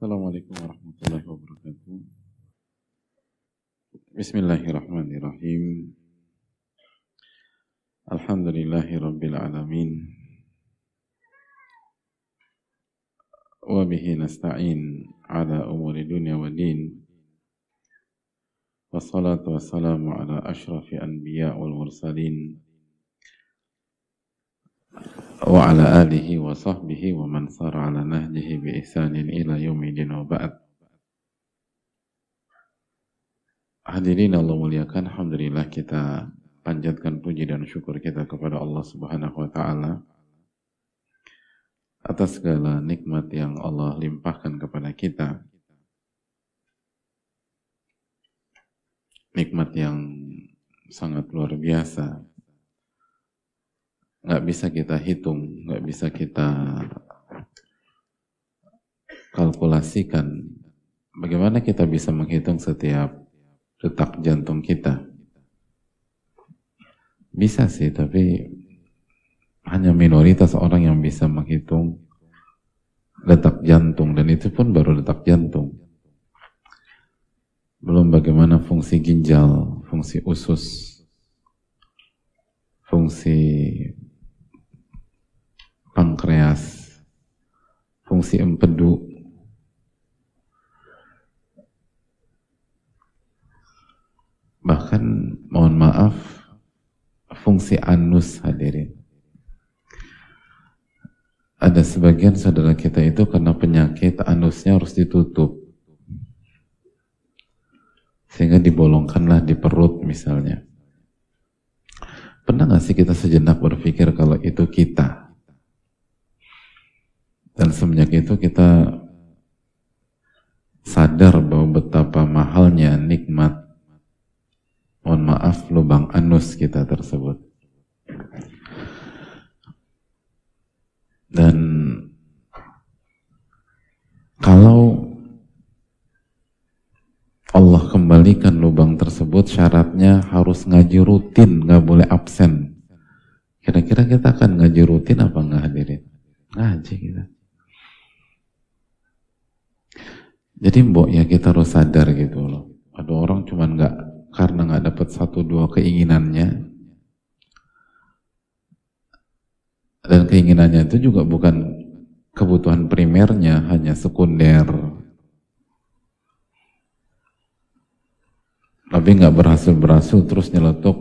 Assalamualaikum warahmatullahi wabarakatuh. Bismillahirrahmanirrahim. Alhamdulillahi rabbil alamin. Wa bihi nasta'in ala umuri dunya wa din. Wassalatu wassalamu ala wa ala alihi wa sahbihi wa man sara ala nahjihi bi ihsanin ila yaumidin wa ba'd. Hadirin Allah muliakan, Alhamdulillah kita panjatkan puji dan syukur kita kepada Allah subhanahu wa ta'ala atas segala nikmat yang Allah limpahkan kepada kita. Nikmat yang sangat luar biasa, nggak bisa kita hitung, nggak bisa kita kalkulasikan. Bagaimana kita bisa menghitung setiap detak jantung kita? Bisa sih, tapi hanya minoritas orang yang bisa menghitung detak jantung dan itu pun baru detak jantung. Belum bagaimana fungsi ginjal, fungsi usus, fungsi pankreas, fungsi empedu, bahkan mohon maaf fungsi anus hadirin. Ada sebagian saudara kita itu karena penyakit anusnya harus ditutup. Sehingga dibolongkanlah di perut misalnya. Pernah nggak sih kita sejenak berpikir kalau itu kita? Dan semenjak itu kita sadar bahwa betapa mahalnya nikmat mohon maaf lubang anus kita tersebut. Dan kalau Allah kembalikan lubang tersebut syaratnya harus ngaji rutin, nggak boleh absen. Kira-kira kita akan ngaji rutin apa nggak hadirin? Ngaji kita. Jadi mbok ya kita harus sadar gitu loh. Ada orang cuma nggak karena nggak dapat satu dua keinginannya dan keinginannya itu juga bukan kebutuhan primernya hanya sekunder. Tapi nggak berhasil berhasil terus nyeletuk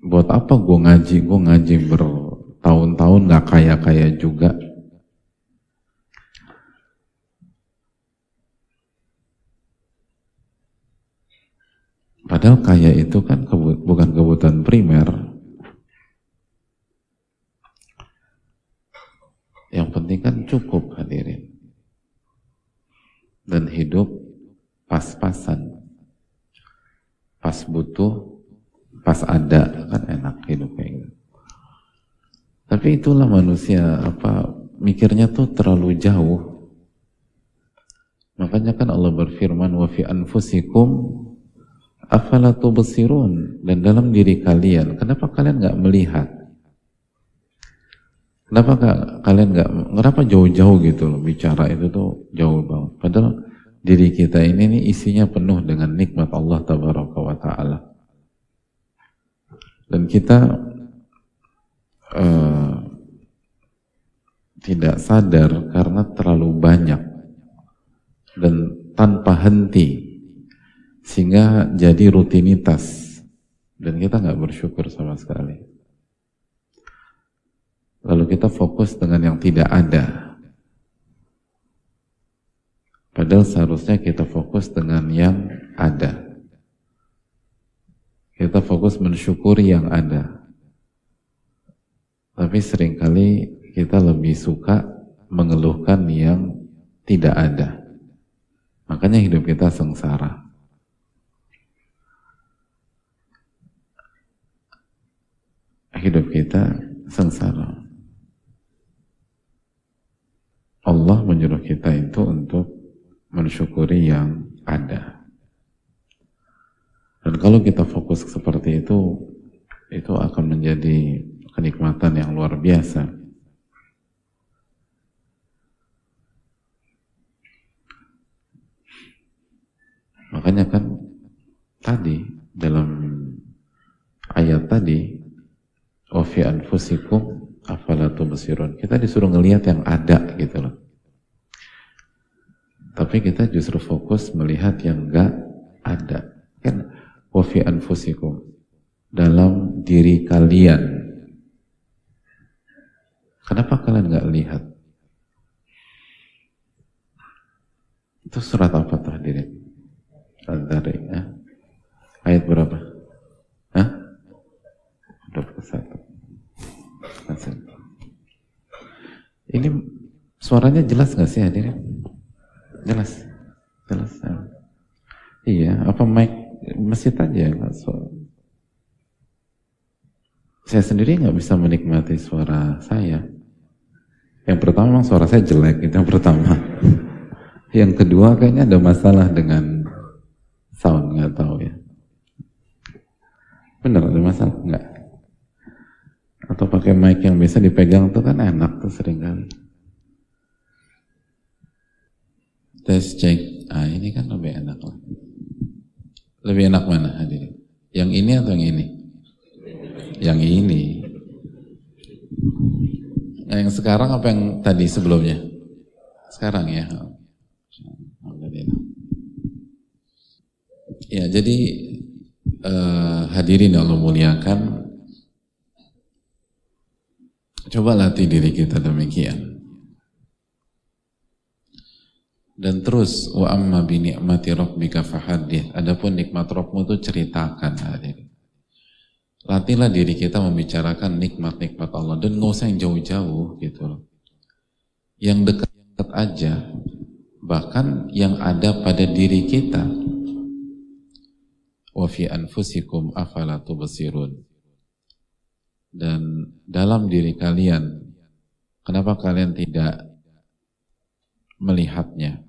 buat apa gue ngaji? Gue ngaji bertahun-tahun nggak kaya kaya juga Padahal kaya itu kan kebut, bukan kebutuhan primer. Yang penting kan cukup hadirin. Dan hidup pas-pasan. Pas butuh, pas ada, kan enak hidup kayak gitu. Tapi itulah manusia, apa mikirnya tuh terlalu jauh. Makanya kan Allah berfirman, wa fi anfusikum afala tubsirun? Dan dalam diri kalian kenapa kalian nggak melihat? Kenapa gak, kalian nggak kenapa jauh-jauh gitu loh bicara itu tuh jauh banget. Padahal diri kita ini nih isinya penuh dengan nikmat Allah tabaraka wa taala. Dan kita uh, tidak sadar karena terlalu banyak dan tanpa henti sehingga jadi rutinitas dan kita nggak bersyukur sama sekali. Lalu kita fokus dengan yang tidak ada. Padahal seharusnya kita fokus dengan yang ada. Kita fokus mensyukuri yang ada. Tapi sering kali kita lebih suka mengeluhkan yang tidak ada. Makanya hidup kita sengsara. Hidup kita sengsara. Allah menyuruh kita itu untuk mensyukuri yang ada. Dan kalau kita fokus seperti itu, itu akan menjadi kenikmatan yang luar biasa. Makanya kan tadi dalam ayat tadi Wafi anfusikum afalatu tubsirun. Kita disuruh ngelihat yang ada gitu loh. Tapi kita justru fokus melihat yang enggak ada. Kan wafi anfusikum dalam diri kalian. Kenapa kalian nggak lihat? Itu surat apa hadirin? Al-Dari, ya? Ayat berapa? Hah? 21. Ini suaranya jelas nggak sih hadirin? Jelas, jelas. Ya. Iya, apa mic masjid aja nggak suara? Saya sendiri nggak bisa menikmati suara saya. Yang pertama memang suara saya jelek, itu yang pertama. Yang kedua kayaknya ada masalah dengan sound, nggak tahu ya. Bener ada masalah? Nggak. Atau pakai mic yang bisa dipegang tuh kan enak tuh sering kali. Tes cek. Ah ini kan lebih enak lah. Lebih enak mana hadirin? Yang ini atau yang ini? Yang ini. Nah, yang sekarang apa yang tadi sebelumnya? Sekarang ya. Ya, jadi uh, hadirin yang Allah muliakan, coba latih diri kita demikian. Dan terus wa amma bi ni'mati rabbika fahaddith. Adapun nikmat Rabbmu itu ceritakan hadirin. Latihlah diri kita membicarakan nikmat-nikmat Allah dan nggak usah yang jauh-jauh gitu loh. Yang dekat-dekat aja, bahkan yang ada pada diri kita wa fi anfusikum afala tubsirun dan dalam diri kalian kenapa kalian tidak melihatnya?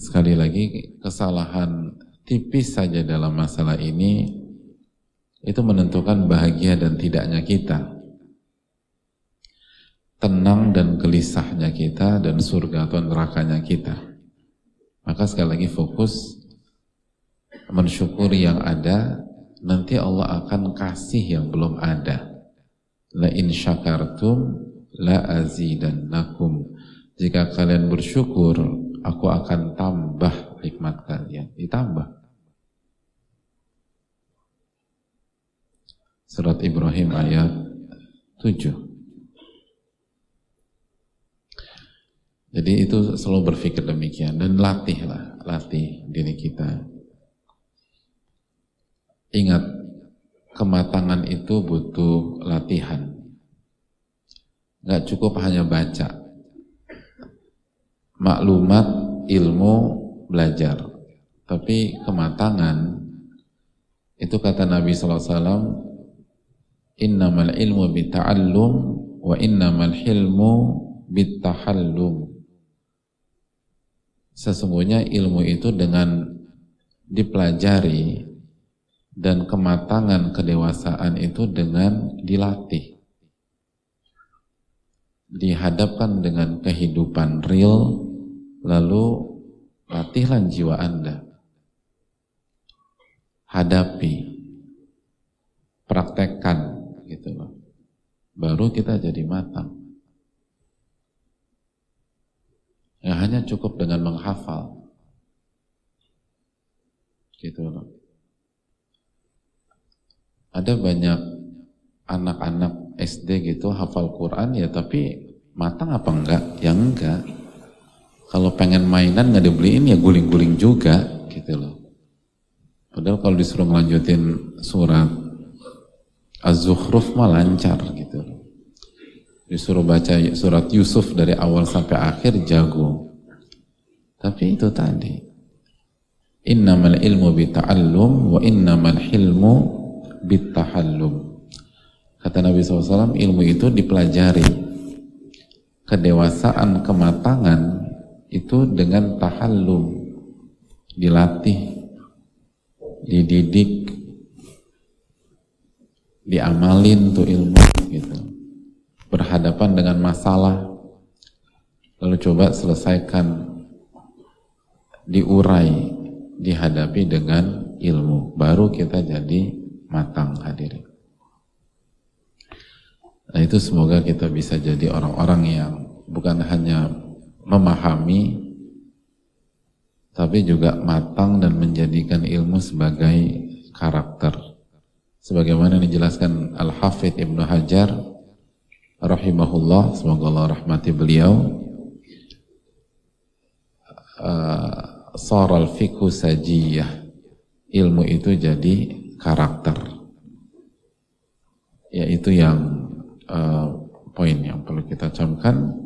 Sekali lagi kesalahan tipis saja dalam masalah ini itu menentukan bahagia dan tidaknya kita. Tenang dan gelisahnya kita dan surga atau nerakanya kita. Maka sekali lagi fokus mensyukuri yang ada, nanti Allah akan kasih yang belum ada. La in syakartum la azidannakum. Jika kalian bersyukur, aku akan tambah nikmat kalian. Ditambah. Surat Ibrahim ayat 7. Jadi itu selalu berpikir demikian dan latihlah, latih diri kita Ingat, kematangan itu butuh latihan. Nggak cukup hanya baca. Maklumat, ilmu, belajar. Tapi kematangan, itu kata Nabi SAW, Innamal ilmu bita'allum wa innamal hilmu bitahallum. Sesungguhnya ilmu itu dengan dipelajari, dan kematangan kedewasaan itu dengan dilatih. Dihadapkan dengan kehidupan real lalu latihlah jiwa anda. Hadapi praktekkan gitu loh. Baru kita jadi matang. Ya hanya cukup dengan menghafal. Gitu loh ada banyak anak-anak SD gitu hafal Quran ya tapi matang apa enggak? Ya enggak. Kalau pengen mainan nggak dibeliin ya guling-guling juga gitu loh. Padahal kalau disuruh melanjutin surat Az-Zukhruf mah lancar gitu loh. Disuruh baca surat Yusuf dari awal sampai akhir jago. Tapi itu tadi. Innamal ilmu bita'allum wa innamal hilmu bitahallum. Kata Nabi SAW, ilmu itu dipelajari. Kedewasaan, kematangan itu dengan tahallum. Dilatih, dididik, diamalin tuh ilmu gitu. Berhadapan dengan masalah, lalu coba selesaikan diurai, dihadapi dengan ilmu. Baru kita jadi matang hadirin. Nah itu semoga kita bisa jadi orang-orang yang bukan hanya memahami tapi juga matang dan menjadikan ilmu sebagai karakter. Sebagaimana dijelaskan Al-Hafidh Ibnu Hajar rahimahullah, semoga Allah rahmati beliau. Uh, Saral fikhu sajiyah. Ilmu itu jadi karakter. Yaitu yang uh, poin yang perlu kita camkan.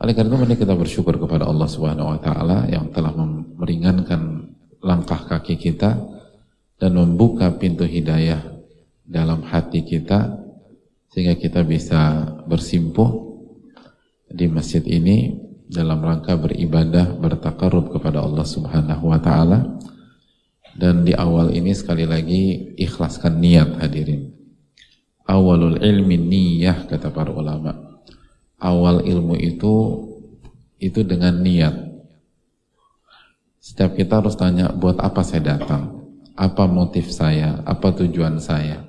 Oleh karena itu kita bersyukur kepada Allah Subhanahu wa taala yang telah meringankan langkah kaki kita dan membuka pintu hidayah dalam hati kita sehingga kita bisa bersimpuh di masjid ini dalam rangka beribadah bertakarub kepada Allah Subhanahu wa taala dan di awal ini sekali lagi ikhlaskan niat hadirin. Awalul ilmi niyah kata para ulama. Awal ilmu itu itu dengan niat. Setiap kita harus tanya buat apa saya datang? Apa motif saya? Apa tujuan saya?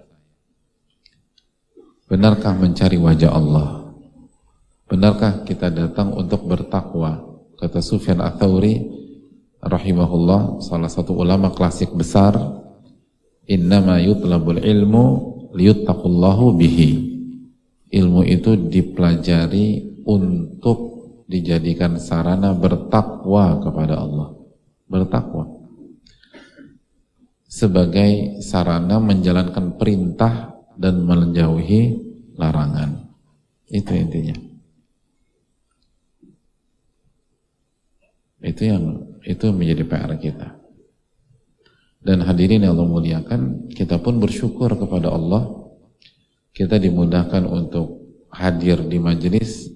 Benarkah mencari wajah Allah? Benarkah kita datang untuk bertakwa? Kata Sufyan Atsauri rahimahullah, salah satu ulama klasik besar, "Innama yutlabul ilmu liyuttaqullahu bihi." Ilmu itu dipelajari untuk dijadikan sarana bertakwa kepada Allah. Bertakwa sebagai sarana menjalankan perintah dan menjauhi larangan. Itu intinya. Itu yang itu menjadi PR kita. Dan hadirin yang Allah muliakan, kita pun bersyukur kepada Allah. Kita dimudahkan untuk hadir di majelis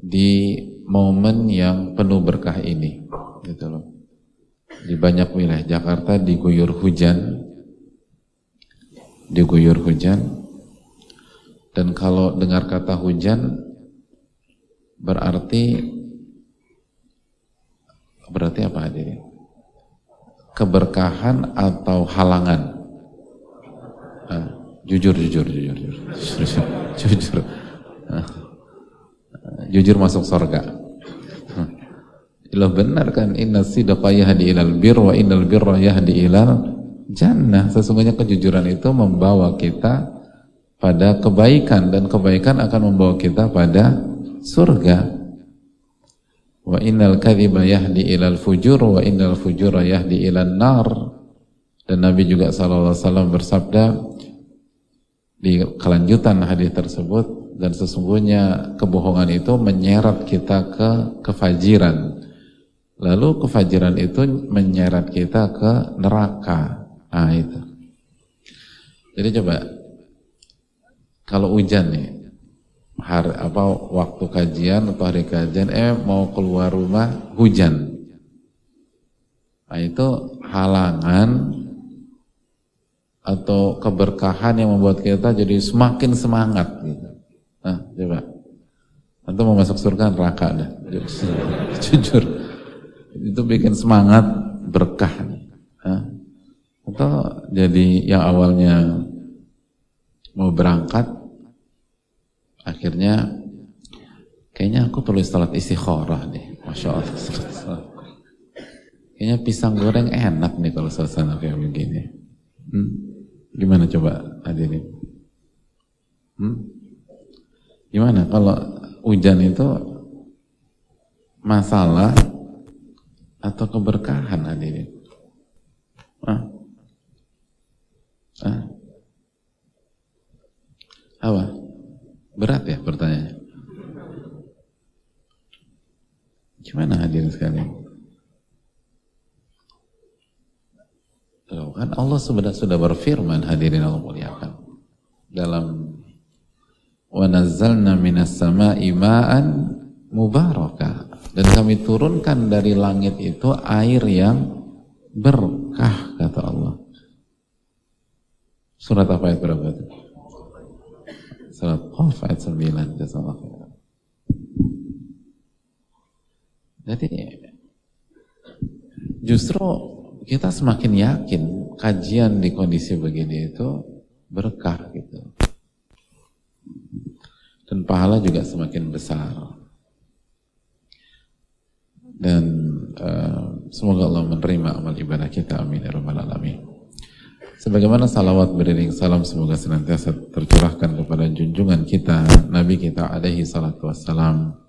di momen yang penuh berkah ini. Gitu loh. Di banyak wilayah Jakarta diguyur hujan, diguyur hujan dan kalau dengar kata hujan berarti berarti apa hadirin? Keberkahan atau halangan? Ah, jujur, jujur, jujur, jujur, jujur, jujur, jujur masuk surga. Ilah benar kan inna sidqa yahdi ilal bir wa innal birra yahdi ilal jannah. Sesungguhnya kejujuran itu membawa kita pada kebaikan dan kebaikan akan membawa kita pada surga. Wa innal kadhiba yahdi ilal fujur wa innal fujura yahdi ilal nar. Dan Nabi juga sallallahu alaihi wasallam bersabda di kelanjutan hadis tersebut dan sesungguhnya kebohongan itu menyeret kita ke kefajiran. Lalu kefajiran itu menyeret kita ke neraka. Ah itu. Jadi coba kalau hujan nih, hari apa waktu kajian atau hari kajian, eh mau keluar rumah hujan. Nah itu halangan atau keberkahan yang membuat kita jadi semakin semangat gitu. Nah, coba. Nanti mau masuk surga neraka dah. Jujur. Itu bikin semangat berkah. Nah, atau jadi yang awalnya mau berangkat, akhirnya kayaknya aku perlu salat istikharah nih, masya Allah. Kayaknya pisang goreng enak nih kalau suasana kayak begini. Hmm? Gimana coba hadirin? Hmm? Gimana kalau hujan itu masalah atau keberkahan hadirin? Hah? Hah? Apa? Berat ya pertanyaannya? Gimana hadirin sekalian? kan Allah sudah sudah berfirman hadirin Allah muliakan dalam wa nazzalna minas sama'i ma'an mubarakah dan kami turunkan dari langit itu air yang berkah kata Allah Surat apa ayat berapa itu? Surat Qaf ayat 9. Jadi justru kita semakin yakin kajian di kondisi begini itu berkah gitu. Dan pahala juga semakin besar. Dan uh, semoga Allah menerima amal ibadah kita. Amin. Ya Alamin. Sebagaimana salawat beriring salam semoga senantiasa tercurahkan kepada junjungan kita, Nabi kita alaihi salatu wassalam,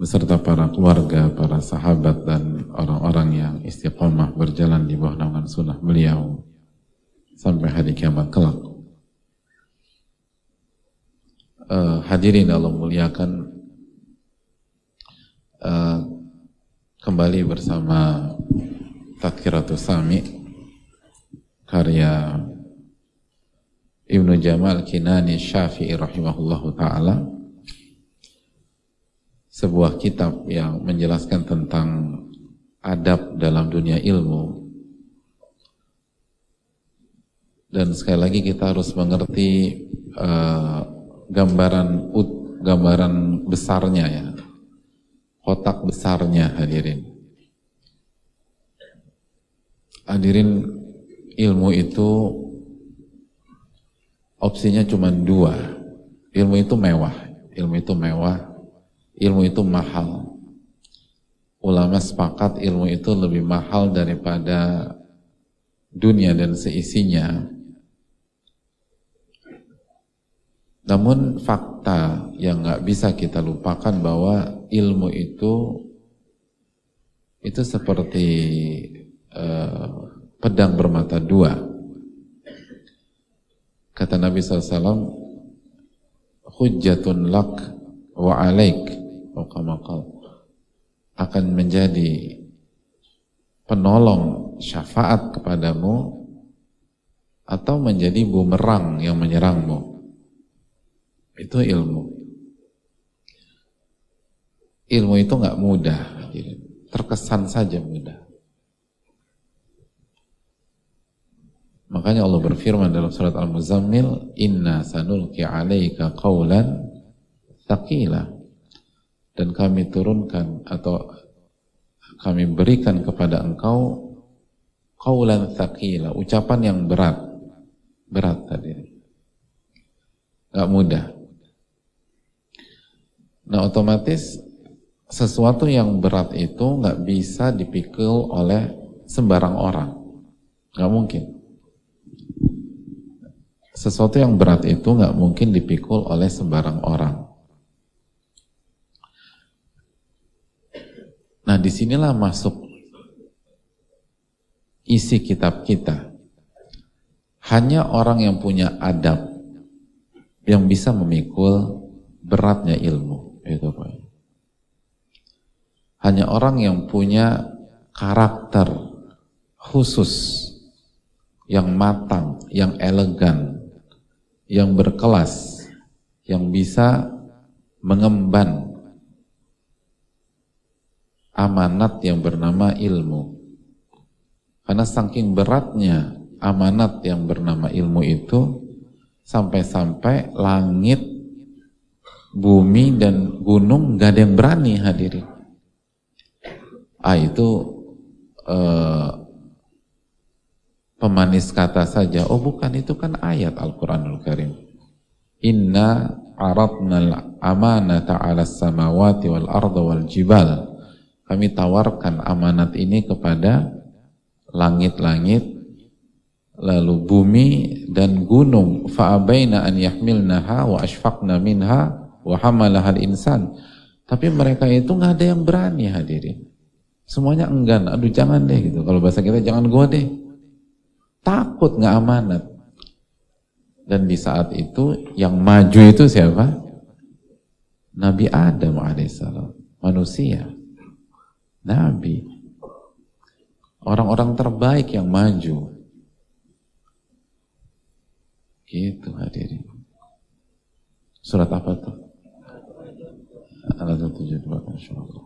beserta para keluarga, para sahabat dan orang-orang yang istiqomah berjalan di bawah naungan sunnah beliau sampai hari kiamat kelak. Uh, hadirin Allah muliakan uh, kembali bersama Tadkiratus Sami karya Ibnu Jamal Kinani Syafi'i rahimahullahu taala. Sebuah kitab yang menjelaskan tentang adab dalam dunia ilmu. Dan sekali lagi kita harus mengerti uh, gambaran ut, gambaran besarnya ya. Kotak besarnya hadirin. Hadirin ilmu itu opsinya cuma dua. Ilmu itu mewah, ilmu itu mewah, ilmu itu mahal. Ulama sepakat ilmu itu lebih mahal daripada dunia dan seisinya. Namun fakta yang nggak bisa kita lupakan bahwa ilmu itu itu seperti uh, pedang bermata dua. Kata Nabi SAW, hujjatun lak wa alaik, akan menjadi penolong syafaat kepadamu atau menjadi bumerang yang menyerangmu. Itu ilmu. Ilmu itu nggak mudah, terkesan saja mudah. Makanya Allah berfirman dalam surat Al-Muzammil, "Inna sanulki 'alaika qawlan thaqila." Dan kami turunkan atau kami berikan kepada engkau qawlan thaqila, ucapan yang berat. Berat tadi. Gak mudah. Nah otomatis sesuatu yang berat itu nggak bisa dipikul oleh sembarang orang. Nggak mungkin sesuatu yang berat itu nggak mungkin dipikul oleh sembarang orang. Nah di sinilah masuk isi kitab kita. Hanya orang yang punya adab yang bisa memikul beratnya ilmu. Itu Pak. Hanya orang yang punya karakter khusus yang matang, yang elegan, yang berkelas, yang bisa mengemban amanat yang bernama ilmu. Karena saking beratnya amanat yang bernama ilmu itu, sampai-sampai langit, bumi, dan gunung gak ada yang berani hadirin. Ah itu uh, pemanis kata saja. Oh bukan, itu kan ayat Al-Quranul Karim. Inna aradna amanata ala samawati wal arda wal jibal. Kami tawarkan amanat ini kepada langit-langit, lalu bumi dan gunung. Fa'abaina an yahmilnaha wa ashfaqna minha wa hamalahal insan. Tapi mereka itu nggak ada yang berani hadirin. Semuanya enggan. Aduh jangan deh gitu. Kalau bahasa kita jangan gua deh Takut nggak amanat. Dan di saat itu yang maju itu siapa? Nabi Adam alaihissalam, manusia, Nabi, orang-orang terbaik yang maju. Gitu hadirin. Surat apa tuh? Al-72, Masya Allah.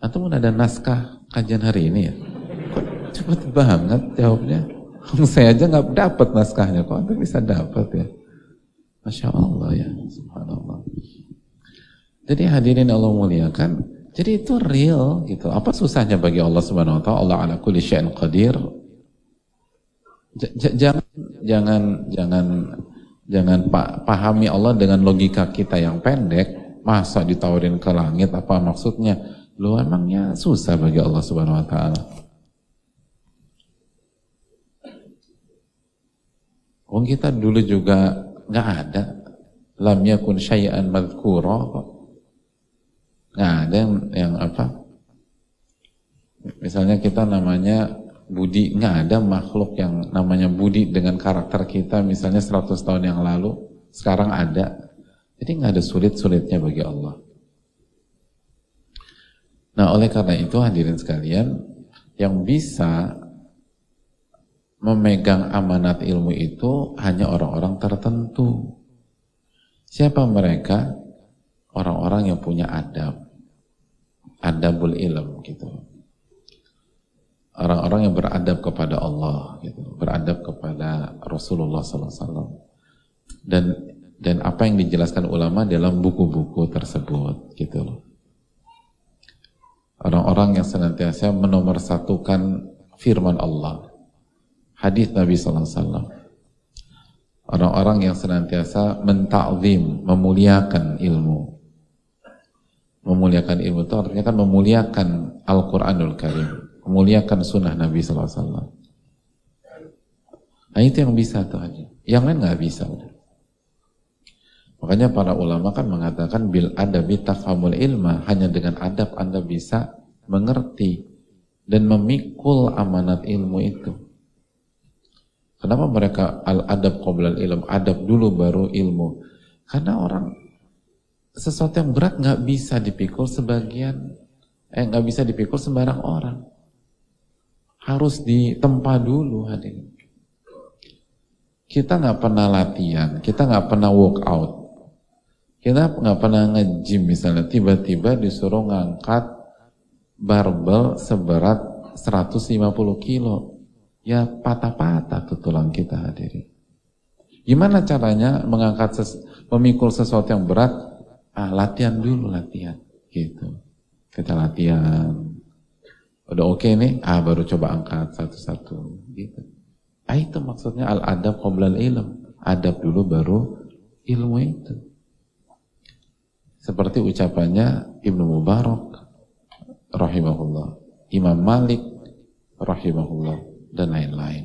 Atau ada naskah kajian hari ini ya? Kok cepet banget jawabnya? Saya aja nggak dapat naskahnya, kok Anda bisa dapat ya? Masya Allah ya, subhanallah. Jadi hadirin Allah muliakan, jadi itu real gitu. Apa susahnya bagi Allah Subhanahu wa taala? Allah ala kulli syai'in qadir. J jangan jangan jangan jangan pahami Allah dengan logika kita yang pendek. Masa ditawarin ke langit apa maksudnya? Lu emangnya susah bagi Allah Subhanahu wa taala. Wong kita dulu juga nggak ada lam yakun syai'an madhkura kok. Nggak ada yang, yang apa? Misalnya kita namanya Budi, nggak ada makhluk yang namanya Budi dengan karakter kita misalnya 100 tahun yang lalu, sekarang ada. Jadi nggak ada sulit-sulitnya bagi Allah. Nah oleh karena itu hadirin sekalian, yang bisa memegang amanat ilmu itu hanya orang-orang tertentu. Siapa mereka? Orang-orang yang punya adab. Adabul ilm gitu. Orang-orang yang beradab kepada Allah gitu, beradab kepada Rasulullah SAW. Dan dan apa yang dijelaskan ulama dalam buku-buku tersebut gitu loh. Orang-orang yang senantiasa menomorsatukan firman Allah hadis Nabi SAW. Orang-orang yang senantiasa mentakzim, memuliakan ilmu. Memuliakan ilmu itu artinya kan memuliakan Al-Quranul Karim. Memuliakan sunnah Nabi SAW. Nah itu yang bisa tuh aja. Yang lain nggak bisa. Makanya para ulama kan mengatakan bil adabi tafhamul ilma hanya dengan adab anda bisa mengerti dan memikul amanat ilmu itu. Kenapa mereka al-adab qoblal ilm, adab dulu baru ilmu? Karena orang sesuatu yang berat nggak bisa dipikul sebagian, eh nggak bisa dipikul sembarang orang. Harus ditempa dulu hadirin. Kita nggak pernah latihan, kita nggak pernah walk out, kita nggak pernah nge-gym misalnya, tiba-tiba disuruh ngangkat barbel seberat 150 kilo ya patah-patah tuh tulang kita hadirin. Gimana caranya mengangkat ses, memikul sesuatu yang berat? Ah, latihan dulu latihan, gitu. Kita latihan. Udah oke okay nih, ah baru coba angkat satu-satu, gitu. Ah itu maksudnya al-adab qoblal ilm. Adab dulu baru ilmu itu. Seperti ucapannya Ibnu Mubarak rahimahullah, Imam Malik rahimahullah dan lain-lain.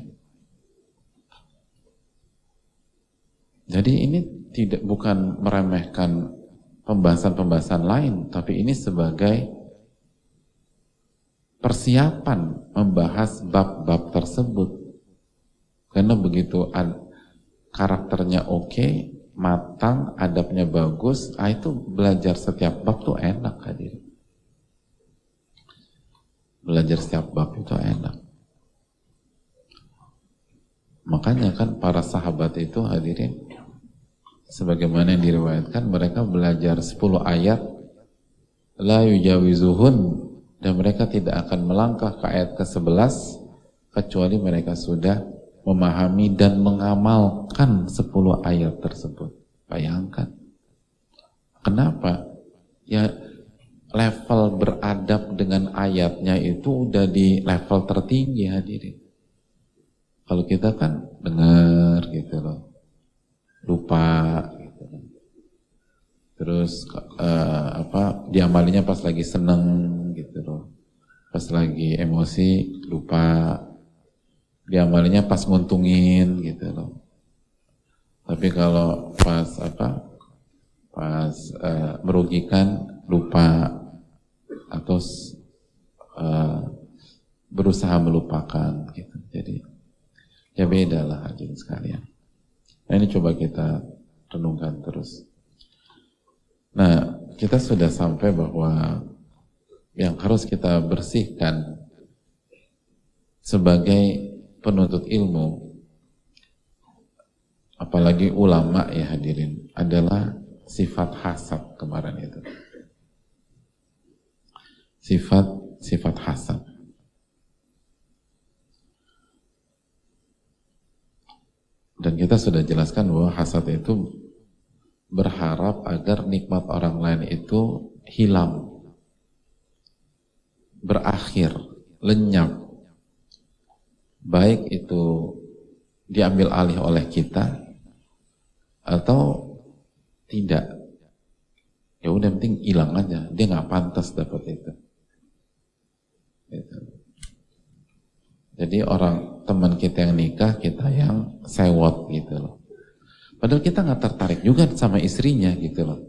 Jadi ini tidak bukan meremehkan pembahasan-pembahasan lain, tapi ini sebagai persiapan membahas bab-bab tersebut. Karena begitu karakternya oke, okay, matang, adabnya bagus, ah itu belajar setiap bab tuh enak hadir. Belajar setiap bab itu enak. Makanya kan para sahabat itu hadirin sebagaimana yang diriwayatkan mereka belajar 10 ayat la yujawizuhun dan mereka tidak akan melangkah ke ayat ke-11 kecuali mereka sudah memahami dan mengamalkan 10 ayat tersebut. Bayangkan. Kenapa? Ya level beradab dengan ayatnya itu udah di level tertinggi hadirin. Kalau kita kan dengar gitu loh, lupa gitu kan. Terus uh, apa diamalinya pas lagi seneng gitu loh. Pas lagi emosi lupa. Diamalinya pas nguntungin gitu loh. Tapi kalau pas apa pas uh, merugikan lupa atau uh, berusaha melupakan gitu. Jadi Ya beda lah hadirin sekalian. Nah ini coba kita renungkan terus. Nah kita sudah sampai bahwa yang harus kita bersihkan sebagai penuntut ilmu apalagi ulama ya hadirin adalah sifat hasad kemarin itu. Sifat sifat hasad. Dan kita sudah jelaskan bahwa hasad itu berharap agar nikmat orang lain itu hilang, berakhir, lenyap, baik itu diambil alih oleh kita atau tidak. Ya udah penting hilang aja, dia nggak pantas dapat itu. Gitu. Jadi orang teman kita yang nikah, kita yang sewot gitu loh. Padahal kita nggak tertarik juga sama istrinya gitu loh.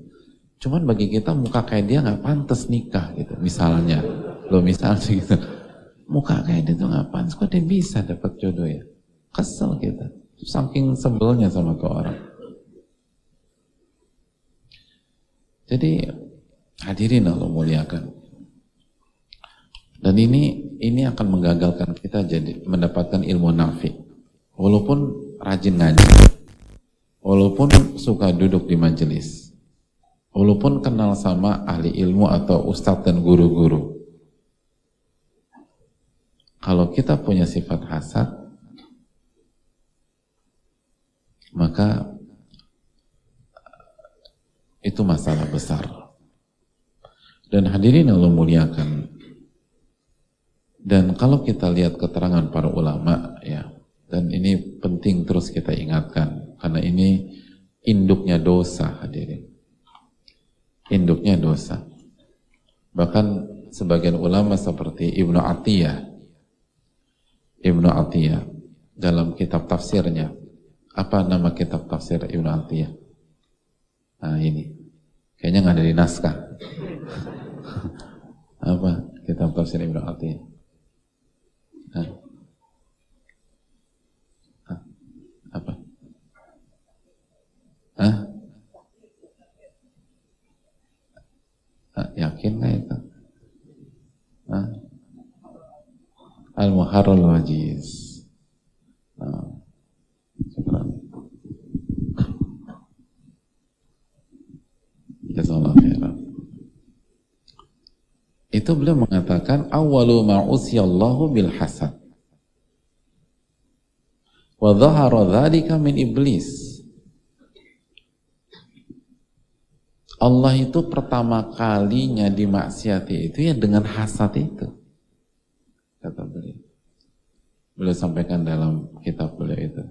Cuman bagi kita muka kayak dia nggak pantas nikah gitu. Misalnya, lo misalnya gitu. Muka kayak dia tuh pantas, kok dia bisa dapat jodoh ya? Kesel kita. Saking sebelnya sama ke orang. Jadi hadirin Allah muliakan. Dan ini ini akan menggagalkan kita jadi mendapatkan ilmu nafi. Walaupun rajin ngaji, walaupun suka duduk di majelis, walaupun kenal sama ahli ilmu atau ustadz dan guru-guru. Kalau kita punya sifat hasad, maka itu masalah besar. Dan hadirin Allah muliakan, dan kalau kita lihat keterangan para ulama ya, dan ini penting terus kita ingatkan karena ini induknya dosa hadirin. Induknya dosa. Bahkan sebagian ulama seperti Ibnu Atiyah Ibnu Atiyah dalam kitab tafsirnya apa nama kitab tafsir Ibnu Atiyah? Nah ini kayaknya nggak ada di naskah. apa kitab tafsir Ibnu Atiyah? Hah? Hah? Apa? Hah? Hah? Yakin nggak itu? Hah? Al-Muharrul Wajiz. Nah. Itu beliau mengatakan awalu ma'usiyallahu bil hasad. Wa dhahara dhalika min iblis. Allah itu pertama kalinya dimaksiati itu ya dengan hasad itu. Kata beliau. Beliau sampaikan dalam kitab beliau itu.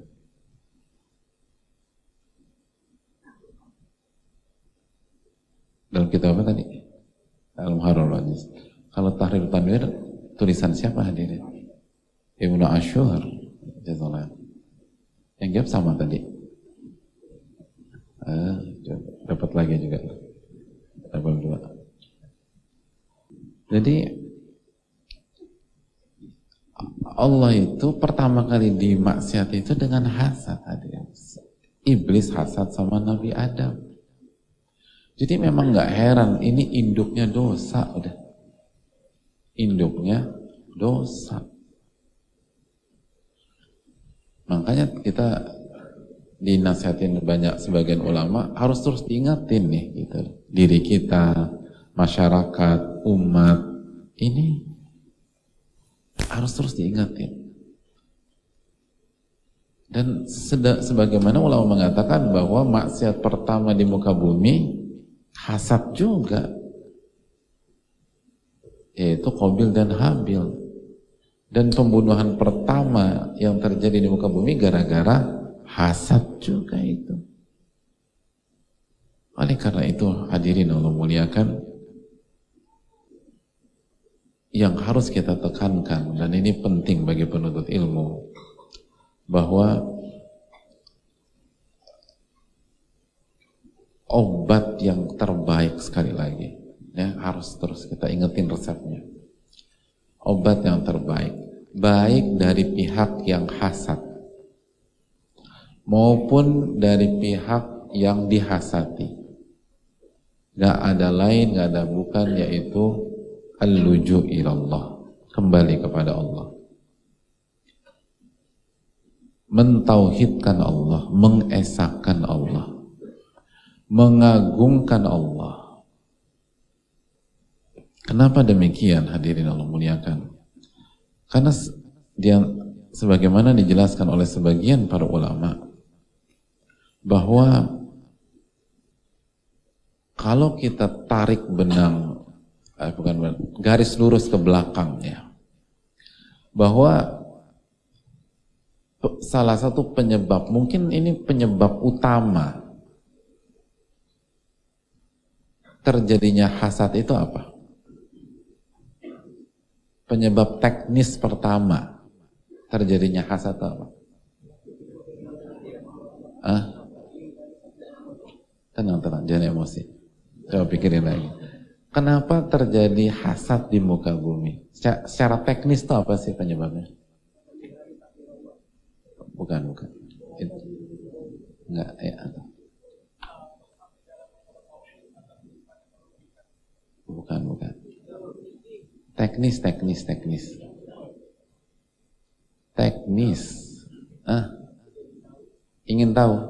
Dalam kitab apa tadi? Al-Muharrar Kalau Tahrir Tanwir tulisan siapa hadirin? Ibnu Ashur. Yang jawab sama tadi. Ah, dapat lagi juga. Dapat dua. Jadi Allah itu pertama kali dimaksiat itu dengan hasad hadirin. Iblis hasad sama Nabi Adam. Jadi memang nggak heran, ini induknya dosa udah. Induknya dosa. Makanya kita dinasihatin banyak sebagian ulama harus terus diingatin nih gitu. Diri kita, masyarakat, umat ini harus terus diingatin. Dan sebagaimana ulama mengatakan bahwa maksiat pertama di muka bumi hasad juga. Yaitu Qabil dan Habil. Dan pembunuhan pertama yang terjadi di muka bumi gara-gara hasad juga itu. Oleh karena itu hadirin Allah muliakan yang harus kita tekankan dan ini penting bagi penuntut ilmu bahwa obat yang terbaik sekali lagi. Ya, harus terus kita ingetin resepnya. Obat yang terbaik, baik dari pihak yang hasad maupun dari pihak yang dihasati. Gak ada lain, gak ada bukan, yaitu al-luju ilallah. Kembali kepada Allah. Mentauhidkan Allah, mengesahkan Allah mengagungkan Allah. Kenapa demikian hadirin Allah muliakan? Karena dia sebagaimana dijelaskan oleh sebagian para ulama bahwa kalau kita tarik benang, eh, bukan garis lurus ke belakang ya, bahwa salah satu penyebab, mungkin ini penyebab utama terjadinya hasad itu apa? Penyebab teknis pertama terjadinya hasad apa? Ah? Tenang, tenang, jangan emosi. Coba pikirin lagi. Kenapa terjadi hasad di muka bumi? Secara, secara teknis itu apa sih penyebabnya? Bukan, bukan. Enggak, ya. Bukan, bukan. Teknis, teknis, teknis. Teknis. Ah. Ingin tahu?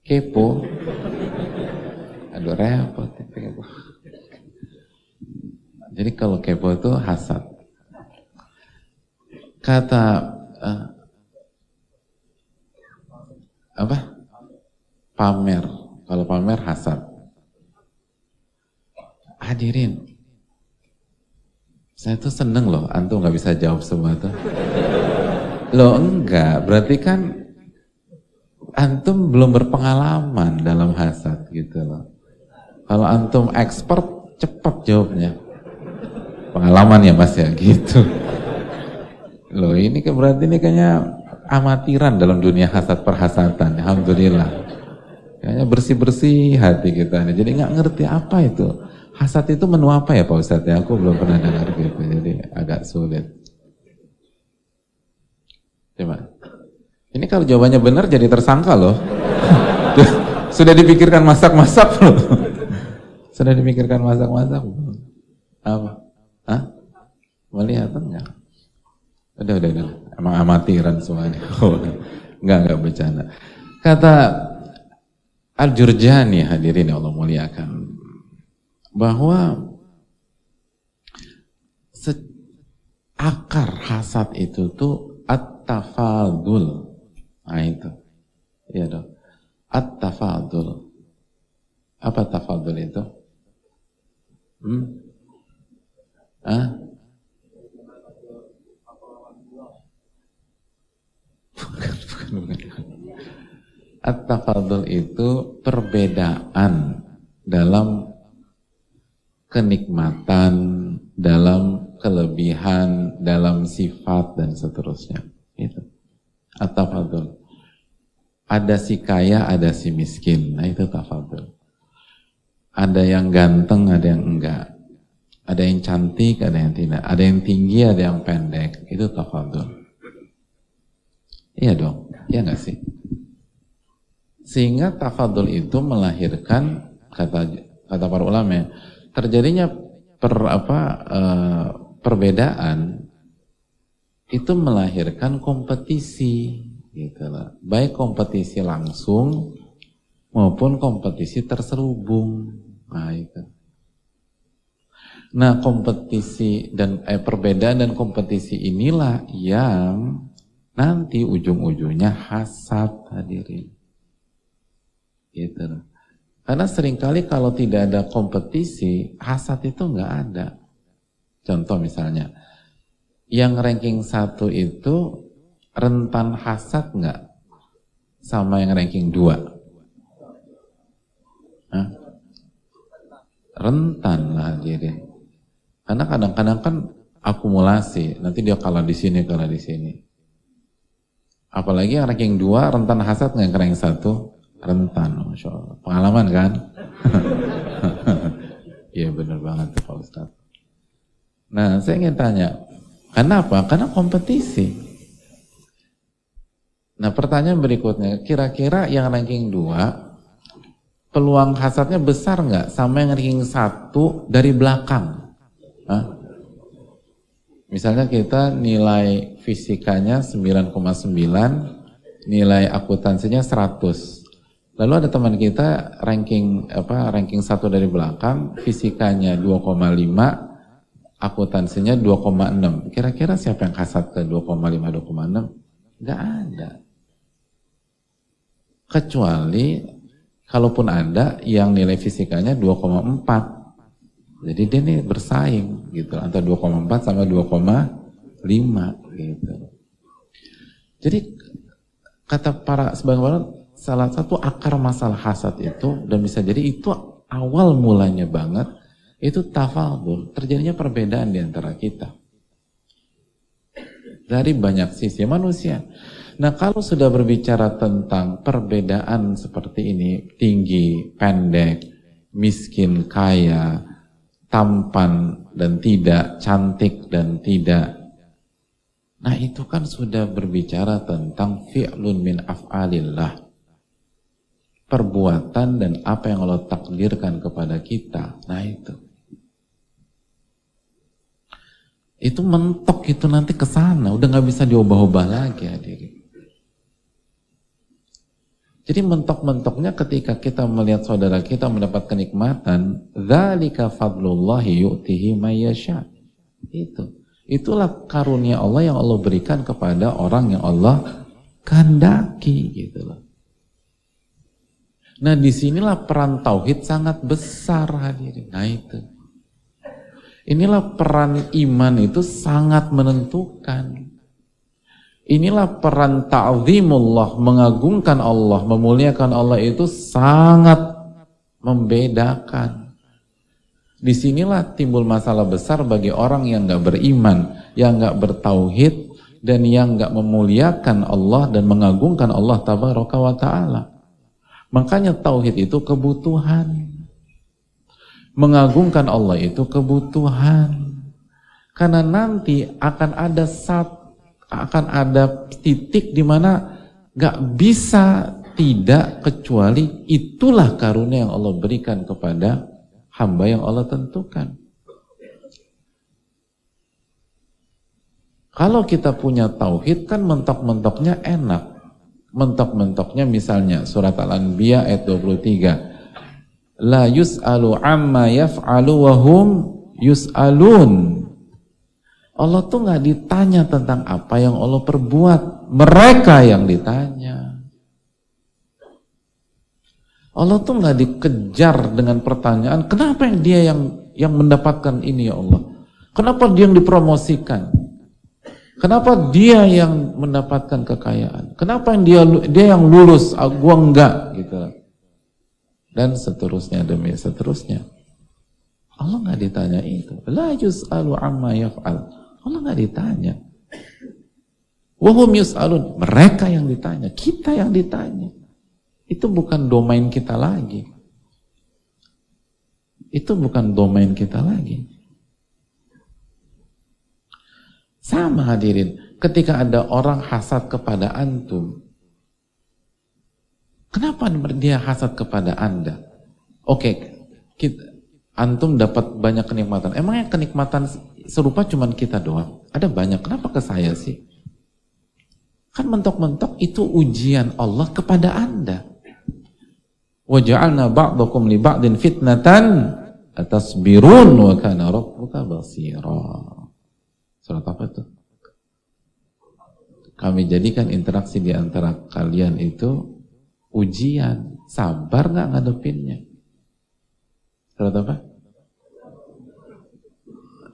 Kepo. Aduh repot. Kepo. Jadi kalau kepo itu hasad. Kata uh, apa? Pamer. Kalau pamer hasad. Hadirin, saya tuh seneng loh, antum nggak bisa jawab semua tuh. Loh enggak, berarti kan antum belum berpengalaman dalam hasad gitu loh. Kalau antum expert, cepat jawabnya. Pengalaman ya mas ya, gitu. Loh ini kan berarti ini kayaknya amatiran dalam dunia hasad perhasatan. Alhamdulillah. Kayaknya bersih-bersih hati kita. Jadi nggak ngerti apa itu. Hasad itu menu apa ya Pak Ustadz ya? Aku belum pernah dengar gitu, jadi agak sulit. Coba. Ini kalau jawabannya benar jadi tersangka loh. Sudah dipikirkan masak-masak loh. Sudah dipikirkan masak-masak Apa? Melihat enggak? Udah, udah, udah. Emang amatiran semuanya. enggak, enggak bercanda. Kata Al-Jurjani hadirin Allah muliakan bahwa akar hasad itu tuh at-tafadul. Nah itu. Iya dong. At-tafadul. Apa tafadul itu? Hmm? Hah? Bukan, bukan, bukan. At-tafadul itu perbedaan dalam kenikmatan, dalam kelebihan, dalam sifat dan seterusnya. Itu. At-tafadul. Ada si kaya, ada si miskin. Nah itu tafadul. Ada yang ganteng, ada yang enggak. Ada yang cantik, ada yang tidak. Ada yang tinggi, ada yang pendek. Itu tafadul. Iya dong, iya enggak sih? Sehingga tafadul itu melahirkan kata kata para ulama terjadinya per apa uh, perbedaan itu melahirkan kompetisi gitu lah. Baik kompetisi langsung maupun kompetisi terselubung. Nah, itu. Nah, kompetisi dan eh, perbedaan dan kompetisi inilah yang nanti ujung-ujungnya hasad hadirin. Gitu loh. Karena sering kali kalau tidak ada kompetisi, hasad itu nggak ada. Contoh misalnya, yang ranking satu itu rentan hasad nggak sama yang ranking dua? Hah? Rentan lah jadi. Karena kadang-kadang kan akumulasi, nanti dia kalah di sini, kalah di sini. Apalagi yang ranking dua rentan hasad nggak yang ranking satu? rentan, masya Allah. Pengalaman kan? Iya benar banget tuh Pak Ustaz. Nah, saya ingin tanya, kenapa? Karena kompetisi. Nah, pertanyaan berikutnya, kira-kira yang ranking 2, peluang hasadnya besar nggak sama yang ranking 1 dari belakang? Hah? Misalnya kita nilai fisikanya 9,9, nilai akuntansinya 100. Lalu ada teman kita ranking apa ranking satu dari belakang, fisikanya 2,5, akuntansinya 2,6. Kira-kira siapa yang kasat ke 2,5 2,6? Gak ada. Kecuali Kalaupun ada yang nilai fisikanya 2,4. Jadi dia nih bersaing gitu antara 2,4 sama 2,5 gitu. Jadi kata para sebagian salah satu akar masalah hasad itu dan bisa jadi itu awal mulanya banget itu tafadul, terjadinya perbedaan di antara kita. Dari banyak sisi manusia. Nah kalau sudah berbicara tentang perbedaan seperti ini, tinggi, pendek, miskin, kaya, tampan dan tidak, cantik dan tidak. Nah itu kan sudah berbicara tentang fi'lun min af'alillah. Perbuatan dan apa yang Allah takdirkan kepada kita. Nah itu. Itu mentok itu nanti ke sana, udah nggak bisa diubah-ubah lagi hadirin. Jadi mentok-mentoknya ketika kita melihat saudara kita mendapat kenikmatan, dzalika fadlullahi yu'tihi mayyasha. Itu. Itulah karunia Allah yang Allah berikan kepada orang yang Allah kehendaki gitu loh. Nah di sinilah peran tauhid sangat besar hadirin. Nah itu. Inilah peran iman itu sangat menentukan. Inilah peran ta'zimullah, mengagungkan Allah, memuliakan Allah itu sangat membedakan. Di sinilah timbul masalah besar bagi orang yang gak beriman, yang gak bertauhid, dan yang gak memuliakan Allah dan mengagungkan Allah tabaraka wa ta'ala. Makanya tauhid itu kebutuhan. Mengagungkan Allah itu kebutuhan. Karena nanti akan ada satu akan ada titik di mana gak bisa tidak kecuali itulah karunia yang Allah berikan kepada hamba yang Allah tentukan. Kalau kita punya tauhid kan mentok-mentoknya enak. Mentok-mentoknya misalnya surat Al-Anbiya ayat 23. La yus'alu amma yaf'alu wa hum yus'alun. Allah tuh nggak ditanya tentang apa yang Allah perbuat, mereka yang ditanya. Allah tuh nggak dikejar dengan pertanyaan, kenapa yang dia yang yang mendapatkan ini ya Allah? Kenapa dia yang dipromosikan? Kenapa dia yang mendapatkan kekayaan? Kenapa yang dia dia yang lulus, ah, gua enggak gitu. Dan seterusnya demi seterusnya. Allah nggak ditanya itu. La yus'alu amma yaf'al. Allah nggak ditanya. Wahum yus'alun. Mereka yang ditanya. Kita yang ditanya. Itu bukan domain kita lagi. Itu bukan domain kita lagi. Sama hadirin. Ketika ada orang hasad kepada antum. Kenapa dia hasad kepada anda? Oke, kita, antum dapat banyak kenikmatan. Emangnya kenikmatan serupa cuman kita doang. Ada banyak, kenapa ke saya sih? Kan mentok-mentok itu ujian Allah kepada anda. Li ba'din fitnatan atasbirun wa kana rabbuka basira. Surat apa itu? Kami jadikan interaksi di antara kalian itu ujian. Sabar nggak ngadepinnya? Surat apa?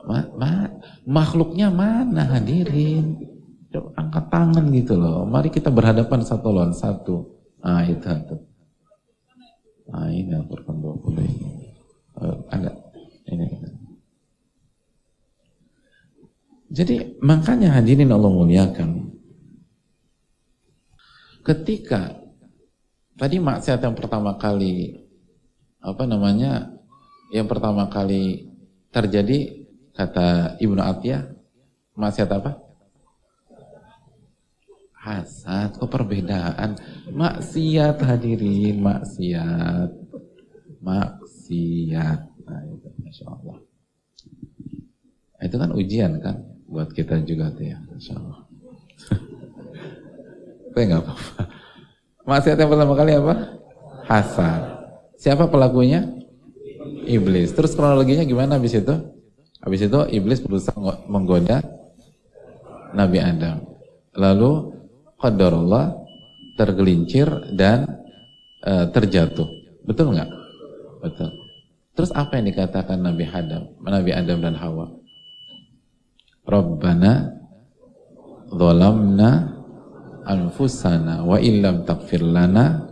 Ma, ma, makhluknya mana hadirin? Coba angkat tangan gitu loh. Mari kita berhadapan satu lawan satu. Ah itu itu. Ah ini Al-Quran 20 ini. Uh, ada. Ini. Jadi makanya hadirin Allah muliakan. Ketika tadi maksiat yang pertama kali apa namanya yang pertama kali terjadi Kata Ibnu Atiyah, maksiat apa? Hasad, kok perbedaan? Maksiat hadirin, maksiat. Maksiat. Nah, itu, Masya Allah. Itu kan ujian kan, buat kita juga tuh ya, Masya Allah. Tapi nggak apa-apa. Maksiat yang pertama kali apa? Hasad. Siapa pelakunya? Iblis. Terus kronologinya gimana habis itu? Habis itu iblis berusaha menggoda Nabi Adam. Lalu qadarullah tergelincir dan uh, terjatuh. Betul nggak? Betul. Terus apa yang dikatakan Nabi Adam, Nabi Adam dan Hawa? Rabbana zalamna anfusana wa illam taghfir lana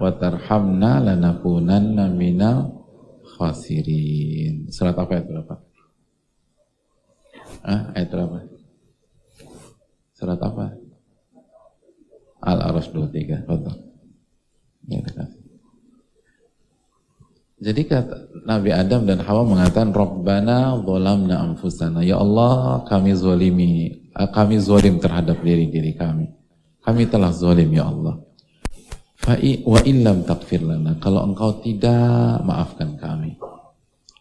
wa tarhamna lanakunanna minal khasirin. Surat apa itu Bapak? Ah, ayat berapa? Surat apa? Al-Araf 23. Betul. Ya, Jadi kata Nabi Adam dan Hawa mengatakan Rabbana zalamna anfusana. Ya Allah, kami zalimi, kami zalim terhadap diri-diri kami. Kami telah zalim ya Allah. Fa'i wa illam takfir lana. Kalau engkau tidak maafkan kami.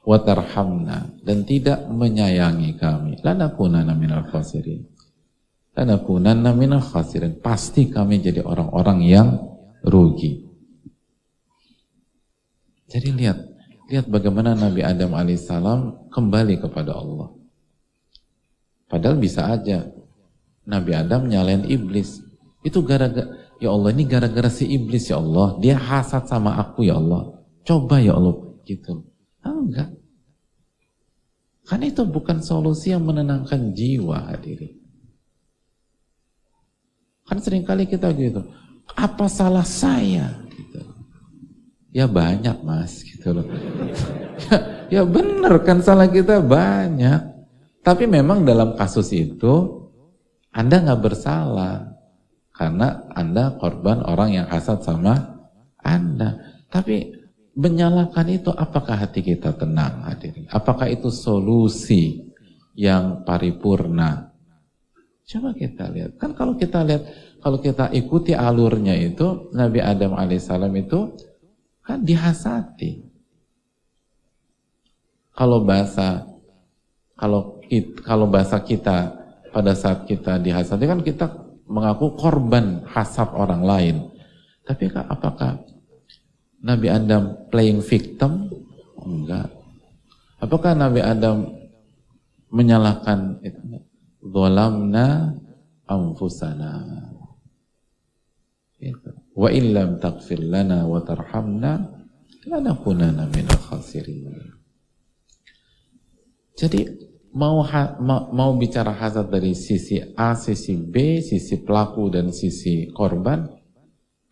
Wa tarhamna. Dan tidak menyayangi kami. Lanakunana minal khasirin. Lanakunana minal khasirin. Pasti kami jadi orang-orang yang rugi. Jadi lihat. Lihat bagaimana Nabi Adam alaihissalam kembali kepada Allah. Padahal bisa aja Nabi Adam nyalain iblis. Itu gara-gara Ya Allah ini gara-gara si iblis ya Allah. Dia hasad sama aku ya Allah. Coba ya Allah gitu. Ah, enggak. Kan itu bukan solusi yang menenangkan jiwa hadirin. Kan sering kali kita gitu. Apa salah saya? Gitu. Ya banyak mas gitu loh. ya, ya bener kan salah kita banyak. Tapi memang dalam kasus itu Anda nggak bersalah. Karena Anda korban orang yang hasad sama Anda. Tapi menyalahkan itu apakah hati kita tenang hadirin? Apakah itu solusi yang paripurna? Coba kita lihat. Kan kalau kita lihat, kalau kita ikuti alurnya itu, Nabi Adam alaihissalam itu kan dihasati. Kalau bahasa kalau kalau bahasa kita pada saat kita dihasati kan kita mengaku korban hasad orang lain. Tapi apakah Nabi Adam playing victim? Enggak. Apakah Nabi Adam menyalahkan itu? Zolamna anfusana. Itu. Wa illam taghfir lana wa tarhamna lanakunana minal khasirin. Jadi mau, ha, ma, mau bicara hasad dari sisi A, sisi B, sisi pelaku dan sisi korban,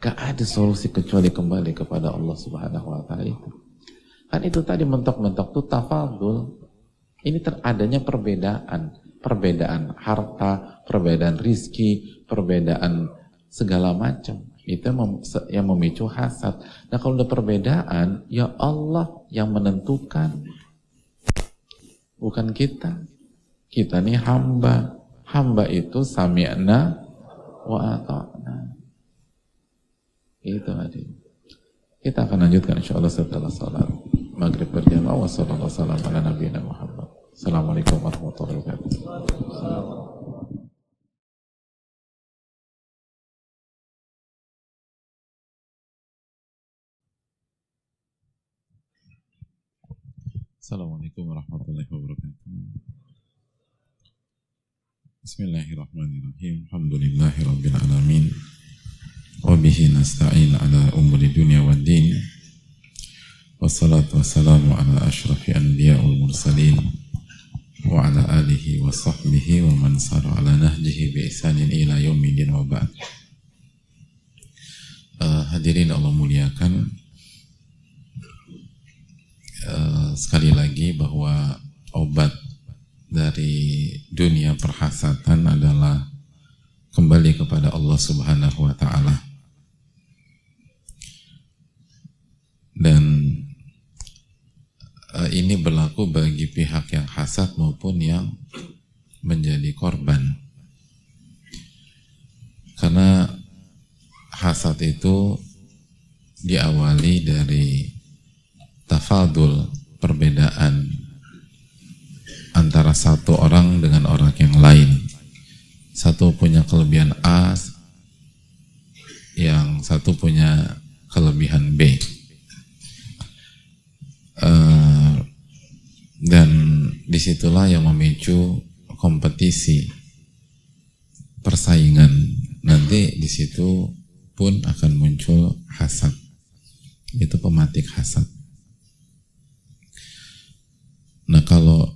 gak ada solusi kecuali kembali kepada Allah Subhanahu wa taala itu. Kan itu tadi mentok-mentok itu tafadul. Ini teradanya perbedaan, perbedaan harta, perbedaan rizki, perbedaan segala macam. Itu yang memicu hasad. Nah kalau ada perbedaan, ya Allah yang menentukan bukan kita. Kita ini hamba. Hamba itu sami'na wa ata'na. Itu tadi. Kita akan lanjutkan insyaAllah setelah salat maghrib berjamaah. Wassalamualaikum warahmatullahi wabarakatuh. Assalamualaikum warahmatullahi wabarakatuh. Assalamualaikum warahmatullahi wabarakatuh. Bismillahirrahmanirrahim. Alhamdulillahi rabbil alamin. Wa bihi nasta'in ala umuri dunya wad din. Wassalatu wassalamu ala ashrafi anbiya wal mursalin wa ala alihi wa sahbihi wa man sara ala nahjihi bi ihsanin ila yaumil wa ba'd. Uh, hadirin Allah muliakan Eh, sekali lagi bahwa obat dari dunia perhasatan adalah kembali kepada Allah Subhanahu wa taala. Dan uh, ini berlaku bagi pihak yang hasad maupun yang menjadi korban. Karena hasad itu diawali dari tafadul perbedaan antara satu orang dengan orang yang lain satu punya kelebihan A yang satu punya kelebihan B uh, dan di situlah yang memicu kompetisi persaingan nanti di situ pun akan muncul hasad itu pematik hasad. Nah kalau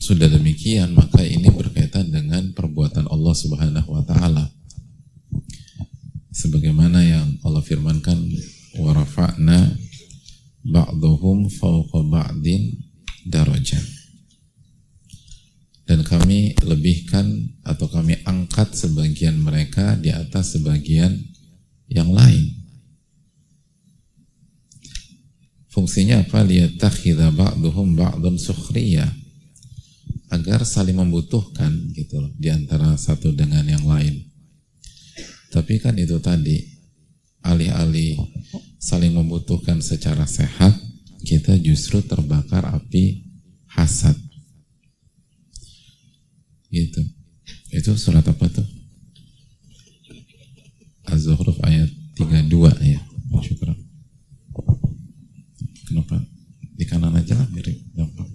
sudah demikian maka ini berkaitan dengan perbuatan Allah Subhanahu wa taala. Sebagaimana yang Allah firmankan wa rafa'na ba'dhum fawqa ba'din darajat. Dan kami lebihkan atau kami angkat sebagian mereka di atas sebagian yang lain. Fungsinya apa? Liyattakhidha ba'duhum ba'dun sukhriya agar saling membutuhkan gitu loh di antara satu dengan yang lain. Tapi kan itu tadi alih-alih saling membutuhkan secara sehat, kita justru terbakar api hasad. Gitu. Itu surat apa tuh? Az-Zukhruf ayat 32 ya. Syukur. Kenapa? Di kanan aja lah mirip gampang.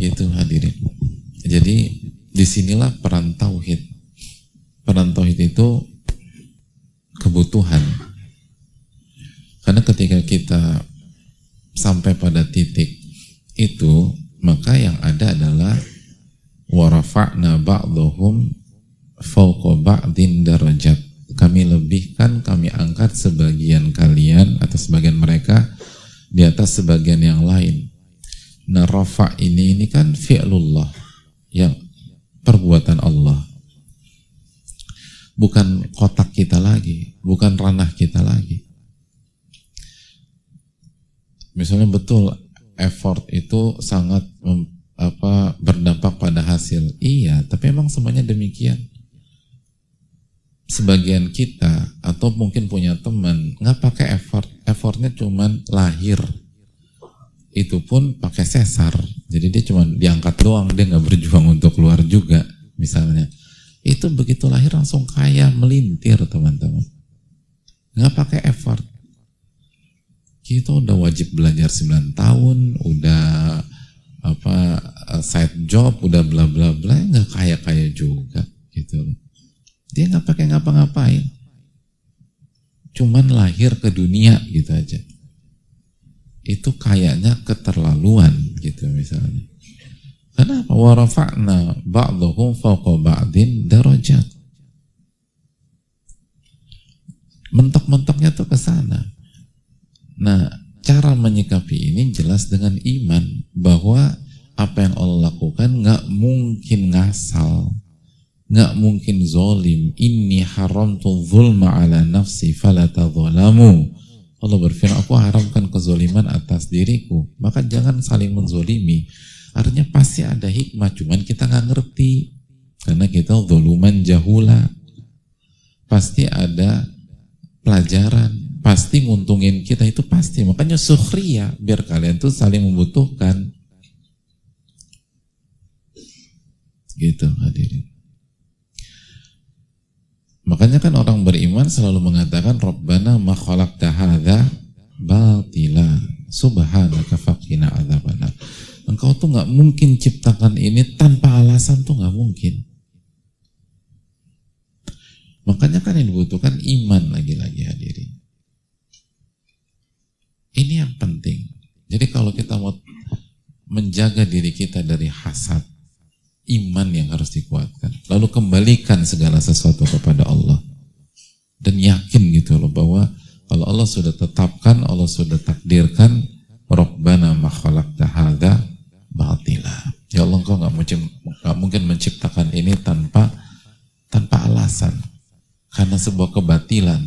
Itu hadirin. Jadi di sinilah peran tauhid. Peran tauhid itu kebutuhan. Karena ketika kita sampai pada titik itu, maka yang ada adalah warafa'na ba'dhum fawqa ba'din darajat kami lebihkan, kami angkat sebagian kalian atau sebagian mereka di atas sebagian yang lain. Nah, rafa ini ini kan fi'lullah yang perbuatan Allah. Bukan kotak kita lagi, bukan ranah kita lagi. Misalnya betul effort itu sangat apa berdampak pada hasil. Iya, tapi emang semuanya demikian sebagian kita atau mungkin punya teman nggak pakai effort, effortnya cuman lahir, itu pun pakai sesar, jadi dia cuma diangkat doang, dia nggak berjuang untuk keluar juga, misalnya. Itu begitu lahir langsung kaya melintir teman-teman, nggak pakai effort. Kita udah wajib belajar 9 tahun, udah apa side job, udah bla bla bla, nggak kaya kaya juga gitu. Dia nggak pakai ngapa-ngapain. Cuman lahir ke dunia gitu aja. Itu kayaknya keterlaluan gitu misalnya. Kenapa? Warafa'na ba'dhum fawqa ba'din darajat. Mentok-mentoknya tuh ke sana. Nah, cara menyikapi ini jelas dengan iman bahwa apa yang Allah lakukan nggak mungkin ngasal nggak mungkin zolim. Ini haram tuh zulma ala nafsi fala tadzalamu Allah berfirman aku haramkan kezoliman atas diriku. Maka jangan saling menzolimi. Artinya pasti ada hikmah cuman kita nggak ngerti. Karena kita zoluman jahula. Pasti ada pelajaran pasti nguntungin kita itu pasti makanya sukhriya biar kalian tuh saling membutuhkan gitu hadirin Makanya kan orang beriman selalu mengatakan Rabbana ma khalaqta hadza batila subhanaka faqina adzabannar. Engkau tuh nggak mungkin ciptakan ini tanpa alasan tuh nggak mungkin. Makanya kan yang dibutuhkan iman lagi-lagi hadirin. Ini yang penting. Jadi kalau kita mau menjaga diri kita dari hasad, iman yang harus dikuatkan. Lalu kembalikan segala sesuatu kepada Allah. Dan yakin gitu loh bahwa kalau Allah sudah tetapkan, Allah sudah takdirkan, Rabbana ma khalaqta hadza batila. Ya Allah engkau nggak mungkin, gak mungkin menciptakan ini tanpa tanpa alasan. Karena sebuah kebatilan,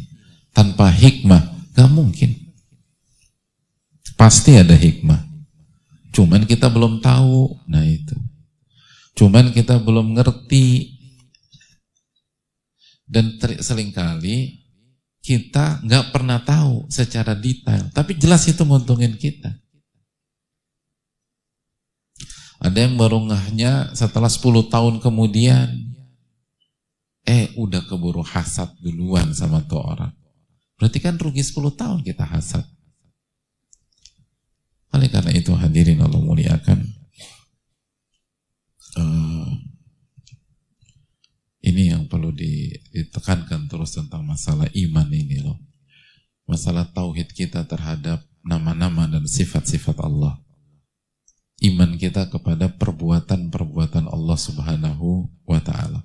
tanpa hikmah, gak mungkin. Pasti ada hikmah. Cuman kita belum tahu. Nah itu. Cuman kita belum ngerti dan selingkali kita nggak pernah tahu secara detail, tapi jelas itu menguntungin kita. Ada yang baru ngahnya setelah 10 tahun kemudian, eh udah keburu hasad duluan sama tuh orang. Berarti kan rugi 10 tahun kita hasad. Oleh karena itu hadirin Allah muliakan uh, ini yang perlu ditekankan tekankan terus tentang masalah iman ini loh. Masalah tauhid kita terhadap nama-nama dan sifat-sifat Allah. Iman kita kepada perbuatan-perbuatan Allah Subhanahu wa taala.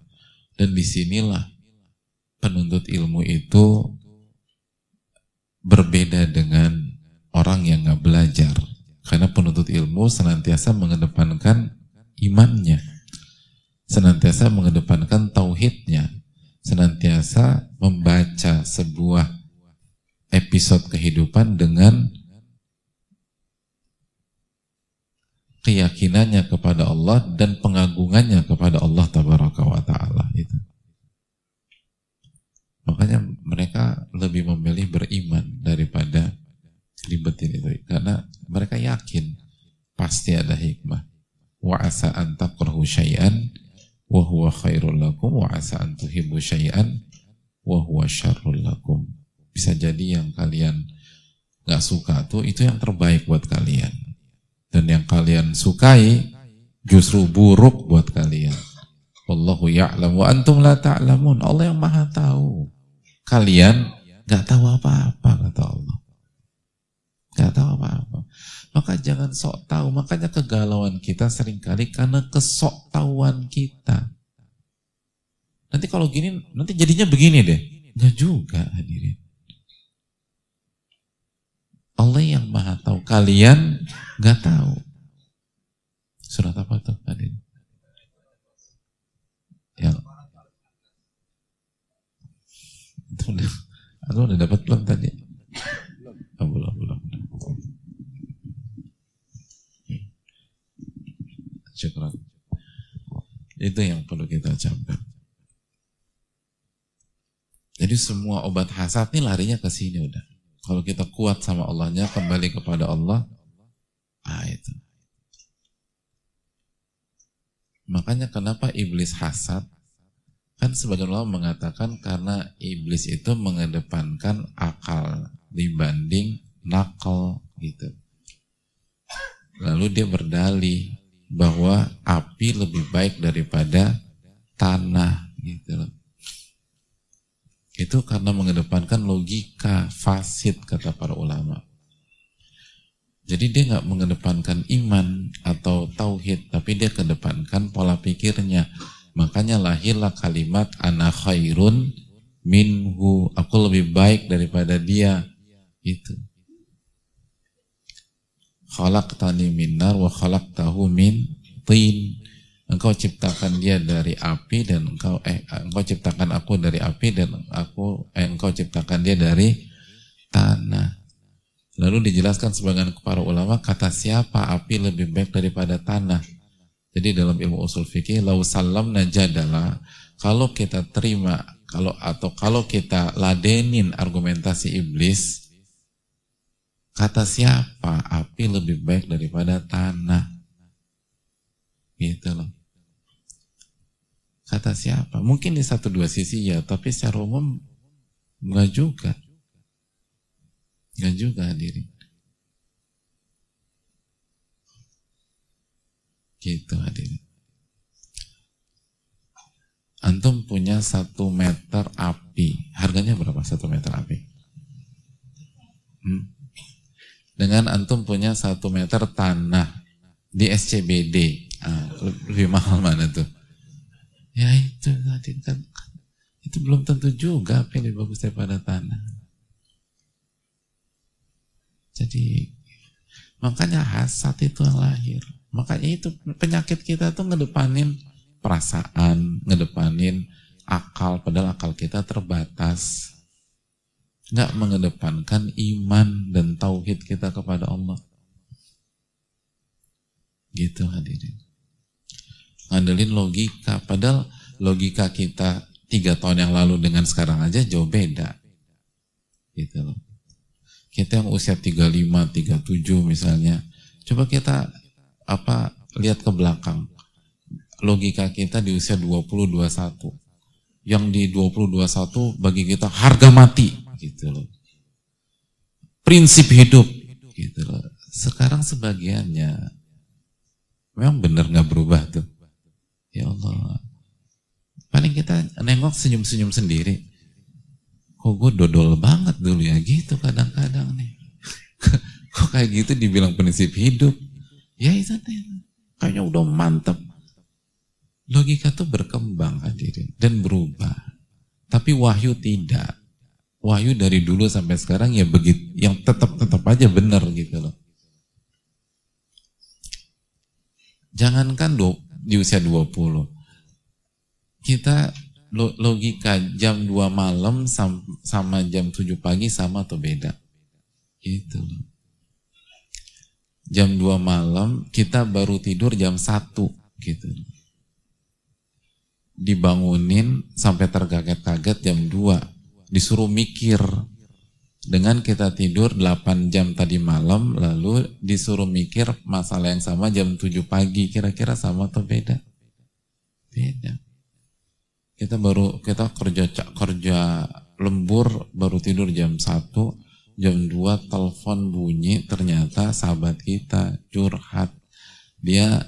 Dan di sinilah penuntut ilmu itu berbeda dengan orang yang nggak belajar. Karena penuntut ilmu senantiasa mengedepankan imannya. Senantiasa mengedepankan tauhidnya. Senantiasa membaca sebuah episode kehidupan dengan keyakinannya kepada Allah dan pengagungannya kepada Allah tabaraka wa taala itu. Makanya mereka lebih memilih beriman daripada ribetin itu karena mereka yakin pasti ada hikmah. Wa asa an takrahu syai'an wa huwa khairul lakum wa asa an tuhibbu syai'an wa huwa syarrul lakum. Bisa jadi yang kalian nggak suka tuh itu yang terbaik buat kalian dan yang kalian sukai justru buruk buat kalian. Wallahu ya'lam wa antum la ta'lamun. Allah yang Maha tahu. Kalian nggak tahu apa-apa kata Allah. Nggak tahu apa-apa. Maka jangan sok tahu. Makanya kegalauan kita sering kali karena kesok tahuan kita. Nanti kalau gini, nanti jadinya begini deh. Nggak juga hadirin. Allah yang maha tahu. Kalian nggak tahu. Surat apa tuh tadi? Yang itu udah, udah dapat belum tadi? Oh, belum, belum. Syukur. Itu yang perlu kita camkan. Jadi semua obat hasad ini larinya ke sini udah. Kalau kita kuat sama Allahnya, kembali kepada Allah, ah itu. Makanya kenapa iblis hasad? Kan sebagian ulama mengatakan karena iblis itu mengedepankan akal dibanding nakal gitu. Lalu dia berdalih bahwa api lebih baik daripada tanah gitu loh. Itu karena mengedepankan logika fasid kata para ulama. Jadi dia nggak mengedepankan iman atau tauhid, tapi dia kedepankan pola pikirnya. Makanya lahirlah kalimat ana khairun minhu. Aku lebih baik daripada dia. Itu. Khalaqtani minnar wa khalaqtahu min tin. Engkau ciptakan dia dari api dan engkau eh engkau ciptakan aku dari api dan aku eh, engkau ciptakan dia dari tanah. Lalu dijelaskan sebagian para ulama kata siapa api lebih baik daripada tanah. Jadi dalam ilmu usul fikih lau salam najadalah kalau kita terima kalau atau kalau kita ladenin argumentasi iblis kata siapa api lebih baik daripada tanah. Gitu loh. Kata siapa? Mungkin di satu dua sisi ya, tapi secara umum enggak juga. Enggak juga hadirin. Gitu hadirin. Antum punya satu meter api. Harganya berapa satu meter api? Hmm? Dengan antum punya satu meter tanah di SCBD. Ah, lebih mahal mana tuh? Ya itu tadi kan itu belum tentu juga apa yang bagus daripada tanah. Jadi makanya hasad itu yang lahir. Makanya itu penyakit kita tuh ngedepanin perasaan, ngedepanin akal, padahal akal kita terbatas. Nggak mengedepankan iman dan tauhid kita kepada Allah. Gitu hadirin ngandelin logika. Padahal logika kita tiga tahun yang lalu dengan sekarang aja jauh beda. Gitu loh. Kita yang usia 35, 37 misalnya. Coba kita apa lihat ke belakang. Logika kita di usia 20, 21. Yang di 20, 21 bagi kita harga mati. Gitu loh. Prinsip hidup. Gitu loh. Sekarang sebagiannya memang benar nggak berubah tuh Ya Allah. Paling kita nengok senyum-senyum sendiri. Kok gue dodol banget dulu ya gitu kadang-kadang nih. Kok kayak gitu dibilang prinsip hidup? Ya itu. Kayaknya udah mantep. Logika tuh berkembang hadirin dan berubah. Tapi wahyu tidak. Wahyu dari dulu sampai sekarang ya begitu, yang tetap tetap aja benar gitu loh. Jangankan do, di usia 20. Kita logika jam 2 malam sama jam 7 pagi sama atau beda? Gitu loh. Jam 2 malam kita baru tidur jam 1 gitu. Dibangunin sampai terkaget-kaget jam 2. Disuruh mikir dengan kita tidur 8 jam tadi malam, lalu disuruh mikir masalah yang sama jam 7 pagi, kira-kira sama atau beda? Beda. Kita baru, kita kerja kerja lembur, baru tidur jam 1, jam 2 telepon bunyi, ternyata sahabat kita curhat. Dia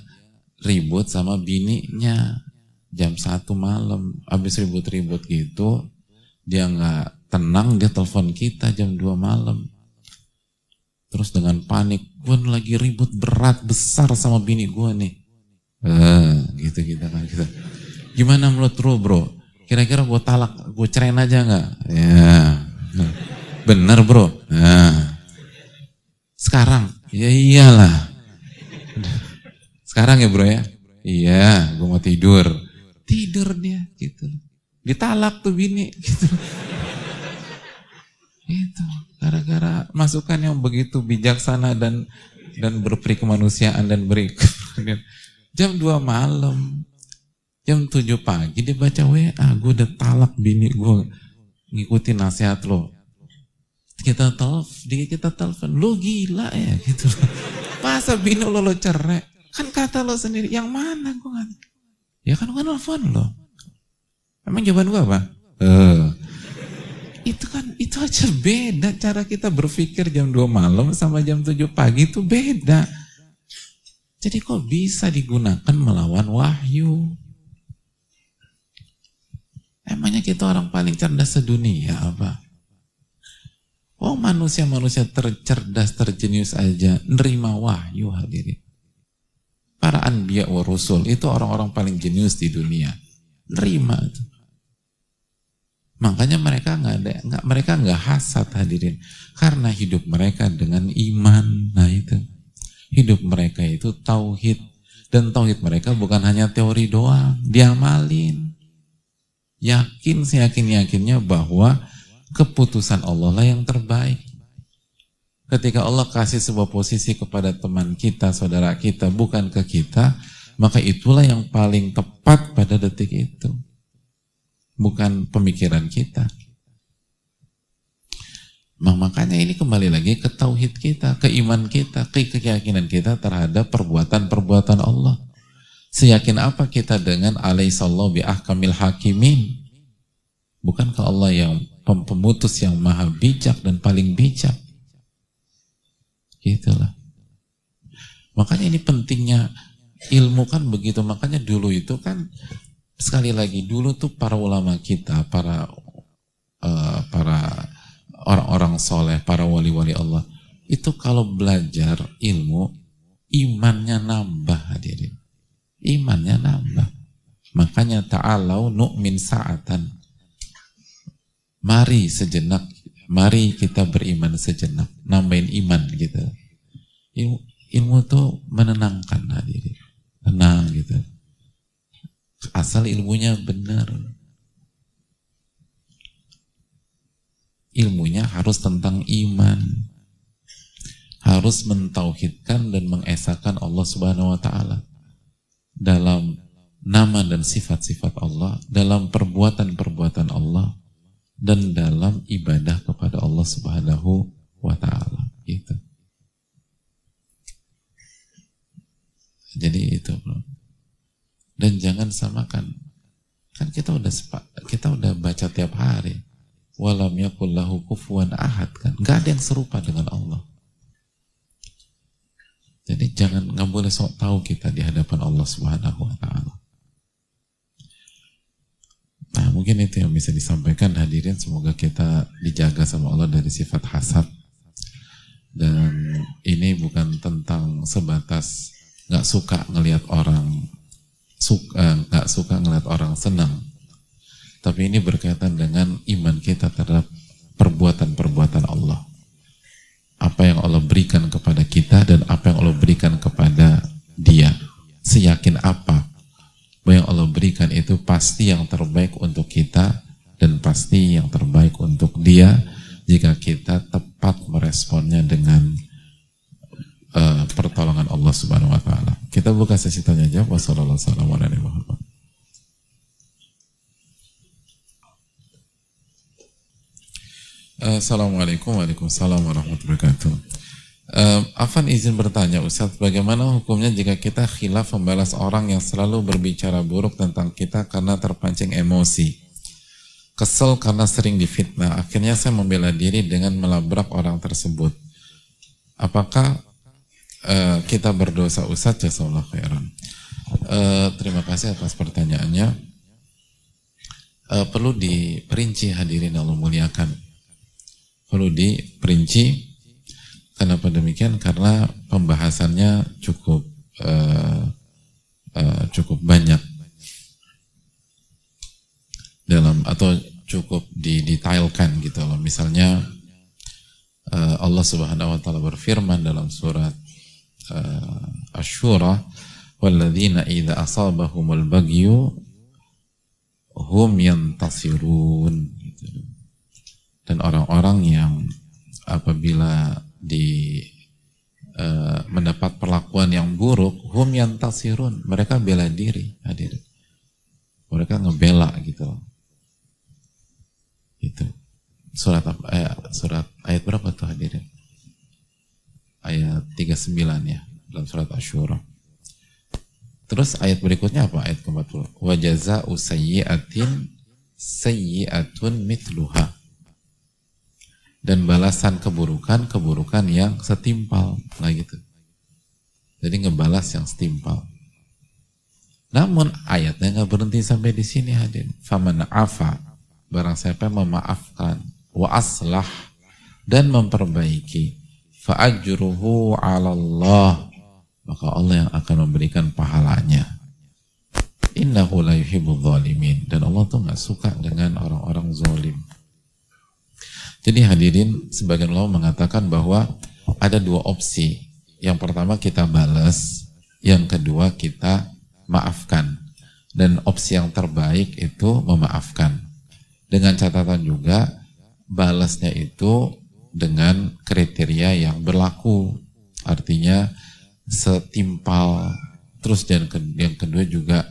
ribut sama bininya jam 1 malam, habis ribut-ribut gitu, dia nggak tenang dia telepon kita jam 2 malam. Terus dengan panik gue lagi ribut berat besar sama bini gue nih. Eh, gitu kita kan kita gimana menurut lu bro? Kira-kira gue talak gue cerain aja nggak? Ya. Bener bro. Nah. sekarang? Ya iyalah. Sekarang ya bro ya? Iya gue mau tidur. Tidur dia gitu ditalak tuh bini gitu. Itu gara-gara masukan yang begitu bijaksana dan dan berperi kemanusiaan dan beri jam 2 malam jam 7 pagi dia baca WA gue udah talak bini gue ngikutin nasihat lo. Kita telepon dia kita telepon lo gila ya gitu. Masa bini lo lo cerai? Kan kata lo sendiri yang mana? Gue ya kan gue nelfon lo emang jawaban gue apa uh, itu kan itu aja beda cara kita berpikir jam 2 malam sama jam 7 pagi itu beda. Jadi kok bisa digunakan melawan wahyu? Emangnya kita orang paling cerdas sedunia apa? Oh manusia-manusia tercerdas, terjenius aja nerima wahyu hadirin. Para anbiya wa rusul itu orang-orang paling jenius di dunia. Nerima itu. Makanya mereka nggak ada, nggak mereka nggak hasad hadirin, karena hidup mereka dengan iman. Nah itu hidup mereka itu tauhid dan tauhid mereka bukan hanya teori doang, diamalin. Yakin seyakin yakinnya bahwa keputusan Allah lah yang terbaik. Ketika Allah kasih sebuah posisi kepada teman kita, saudara kita, bukan ke kita, maka itulah yang paling tepat pada detik itu bukan pemikiran kita. Makanya ini kembali lagi ke tauhid kita, ke iman kita, ke keyakinan kita terhadap perbuatan-perbuatan Allah. Seyakin apa kita dengan alaihissallahu bi ahkamil hakimin? Bukankah Allah yang pemutus yang maha bijak dan paling bijak? Gitulah. Makanya ini pentingnya ilmu kan begitu. Makanya dulu itu kan sekali lagi dulu tuh para ulama kita, para uh, para orang-orang soleh, para wali-wali Allah, itu kalau belajar ilmu, imannya nambah hadirin. Imannya nambah. Makanya ta'alau nu'min sa'atan. Mari sejenak, mari kita beriman sejenak, nambahin iman gitu. Ilmu, ilmu tuh menenangkan hadirin. Tenang gitu asal ilmunya benar. Ilmunya harus tentang iman. Harus mentauhidkan dan mengesahkan Allah Subhanahu wa taala dalam nama dan sifat-sifat Allah, dalam perbuatan-perbuatan Allah dan dalam ibadah kepada Allah Subhanahu wa taala. Gitu. Jadi itu, Bro. Dan jangan samakan. Kan kita udah kita udah baca tiap hari. Walam yakullahu kufuwan ahad kan. Gak ada yang serupa dengan Allah. Jadi jangan nggak boleh sok tahu kita di hadapan Allah Subhanahu wa taala. Nah mungkin itu yang bisa disampaikan hadirin semoga kita dijaga sama Allah dari sifat hasad dan ini bukan tentang sebatas nggak suka ngelihat orang suka eh, nggak suka ngelihat orang senang. Tapi ini berkaitan dengan iman kita terhadap perbuatan-perbuatan Allah. Apa yang Allah berikan kepada kita dan apa yang Allah berikan kepada dia. Seyakin apa bahwa yang Allah berikan itu pasti yang terbaik untuk kita dan pasti yang terbaik untuk dia jika kita tepat meresponnya dengan uh, pertolongan Allah Subhanahu wa taala. Kita buka sesi tanya jawab. Wassalamualaikum Assalamualaikum warahmatullahi wabarakatuh. Uh, Afan izin bertanya Ustaz, bagaimana hukumnya jika kita khilaf membalas orang yang selalu berbicara buruk tentang kita karena terpancing emosi? Kesel karena sering difitnah. Akhirnya saya membela diri dengan melabrak orang tersebut. Apakah uh, kita berdosa Ustaz? Jazakallah khairan. Uh, terima kasih atas pertanyaannya. Uh, perlu diperinci hadirin Allah muliakan. Perlu diperinci. Kenapa demikian? Karena pembahasannya cukup uh, uh, cukup banyak dalam atau cukup didetailkan gitu loh. Misalnya uh, Allah Subhanahu wa taala berfirman dalam surat uh, Asy-Syura, "Walladzina idza asabahumul baghyu hum yantasirun." Dan orang-orang yang apabila di uh, mendapat perlakuan yang buruk, hum yantasirun, mereka bela diri, hadir. Mereka ngebela gitu itu surat? Eh, surat ayat berapa tuh hadirin? Ayat 39 ya dalam surat Asyura. Terus ayat berikutnya apa? Ayat ke-40. Wa jaza'u sayyi'atin sayyi'atun mitluha. Dan balasan keburukan keburukan yang setimpal lah gitu. Jadi ngebalas yang setimpal. Namun ayatnya nggak berhenti sampai di sini hadirin. Faman afa barang siapa memaafkan wa aslah dan memperbaiki fa'ajruhu 'ala Allah maka Allah yang akan memberikan pahalanya. Innahu la yuhibbul zalimin. Dan Allah tuh nggak suka dengan orang-orang zalim. Jadi hadirin sebagian ulama mengatakan bahwa ada dua opsi. Yang pertama kita balas yang kedua kita maafkan. Dan opsi yang terbaik itu memaafkan. Dengan catatan juga balasnya itu dengan kriteria yang berlaku. Artinya setimpal. Terus dan yang kedua juga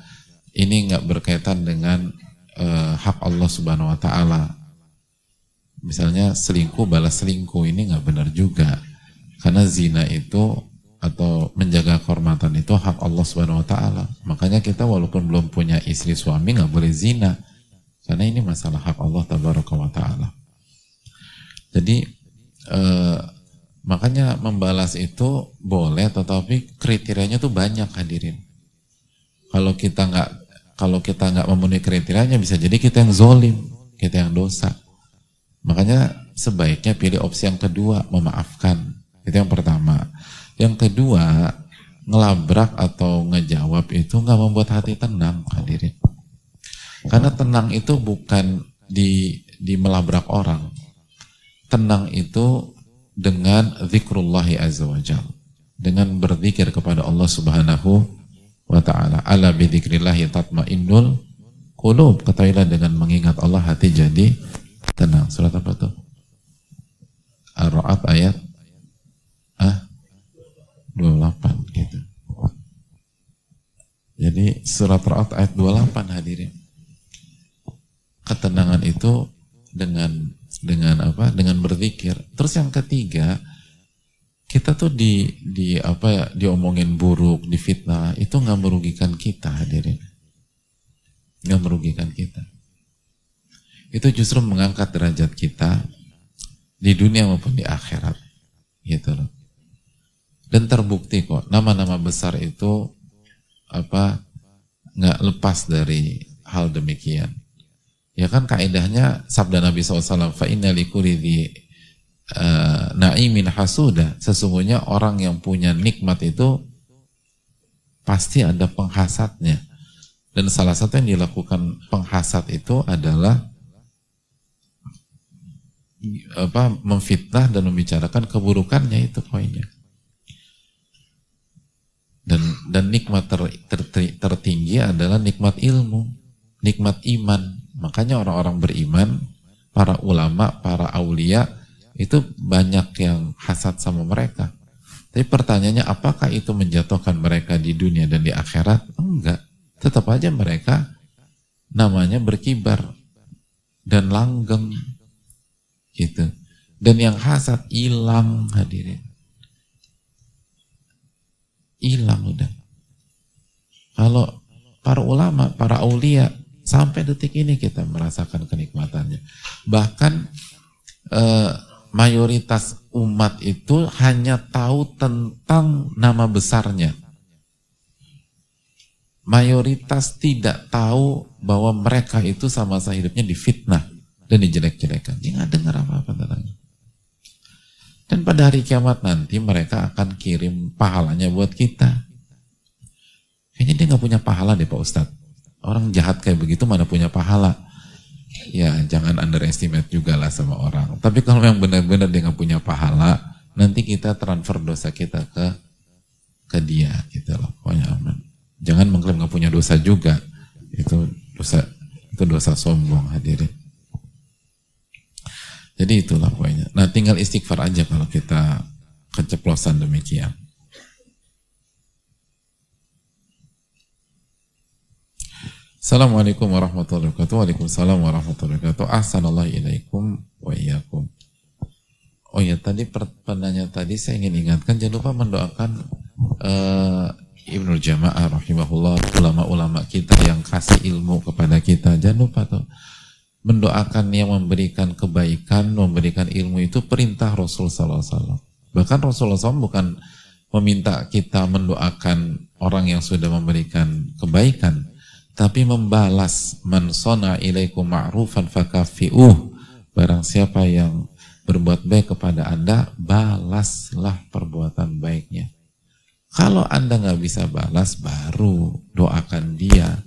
ini nggak berkaitan dengan uh, hak Allah Subhanahu Wa Taala. Misalnya selingkuh balas selingkuh ini nggak benar juga. Karena zina itu atau menjaga kehormatan itu hak Allah Subhanahu Wa Taala. Makanya kita walaupun belum punya istri suami nggak boleh zina karena ini masalah hak Allah tabaraka wa taala. Jadi eh, makanya membalas itu boleh tetapi kriterianya tuh banyak hadirin. Kalau kita nggak kalau kita nggak memenuhi kriterianya bisa jadi kita yang zolim, kita yang dosa. Makanya sebaiknya pilih opsi yang kedua, memaafkan. Itu yang pertama. Yang kedua, ngelabrak atau ngejawab itu nggak membuat hati tenang, hadirin. Karena tenang itu bukan di di melabrak orang. Tenang itu dengan zikrullahi azza wajal. Dengan berzikir kepada Allah Subhanahu wa taala. Ala bi dzikrillah tatmainnul qulub. Ketahuilah dengan mengingat Allah hati jadi tenang. Surat apa tuh? Ar-Ra'd ayat ah 28 gitu. Jadi surat Ra'd ayat 28 hadirin ketenangan itu dengan dengan apa? Dengan berzikir. Terus yang ketiga, kita tuh di di apa ya diomongin buruk, difitnah itu nggak merugikan kita hadirin, nggak merugikan kita. Itu justru mengangkat derajat kita di dunia maupun di akhirat, gitu loh. Dan terbukti kok nama-nama besar itu apa nggak lepas dari hal demikian Ya kan kaidahnya sabda Nabi SAW, inna likulli uh, na'imin hasuda. Sesungguhnya orang yang punya nikmat itu pasti ada penghasatnya. Dan salah satu yang dilakukan penghasat itu adalah apa memfitnah dan membicarakan keburukannya itu poinnya. Dan dan nikmat ter, ter, tertinggi adalah nikmat ilmu, nikmat iman. Makanya orang-orang beriman, para ulama, para aulia itu banyak yang hasad sama mereka. Tapi pertanyaannya apakah itu menjatuhkan mereka di dunia dan di akhirat? Enggak. Tetap aja mereka namanya berkibar dan langgeng gitu. Dan yang hasad hilang hadirin. Hilang udah. Kalau para ulama, para aulia Sampai detik ini kita merasakan kenikmatannya. Bahkan eh, mayoritas umat itu hanya tahu tentang nama besarnya. Mayoritas tidak tahu bahwa mereka itu sama masa hidupnya difitnah dan dijelek-jelekan. Dia nggak dengar apa-apa tentangnya. Dan pada hari kiamat nanti mereka akan kirim pahalanya buat kita. Kayaknya dia nggak punya pahala deh Pak Ustadz. Orang jahat kayak begitu mana punya pahala. Ya jangan underestimate juga lah sama orang. Tapi kalau yang benar-benar dia nggak punya pahala, nanti kita transfer dosa kita ke ke dia gitu loh. Pokoknya aman. Jangan mengklaim nggak punya dosa juga. Itu dosa itu dosa sombong hadirin. Jadi itulah pokoknya. Nah tinggal istighfar aja kalau kita keceplosan demikian. Assalamualaikum warahmatullahi wabarakatuh. Waalaikumsalam warahmatullahi wabarakatuh. Assalamualaikum wa iyyakum. Oh ya, tadi penanya tadi saya ingin ingatkan jangan lupa mendoakan uh, Ibnu Jamaah rahimahullah, ulama-ulama kita yang kasih ilmu kepada kita. Jangan lupa tuh mendoakan yang memberikan kebaikan, memberikan ilmu itu perintah Rasul sallallahu alaihi wasallam. Bahkan Rasulullah SAW bukan meminta kita mendoakan orang yang sudah memberikan kebaikan, tapi membalas man sona ilaikum ma'rufan fakafi'uh. Barang siapa yang berbuat baik kepada anda balaslah perbuatan baiknya. Kalau anda nggak bisa balas baru doakan dia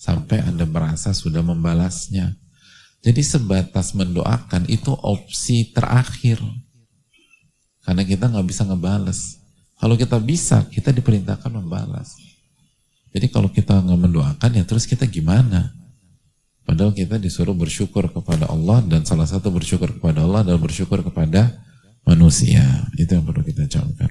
sampai anda merasa sudah membalasnya. Jadi sebatas mendoakan itu opsi terakhir. Karena kita nggak bisa ngebales kalau kita bisa kita diperintahkan membalas jadi kalau kita nggak mendoakan ya terus kita gimana? Padahal kita disuruh bersyukur kepada Allah dan salah satu bersyukur kepada Allah adalah bersyukur kepada manusia. Itu yang perlu kita camkan.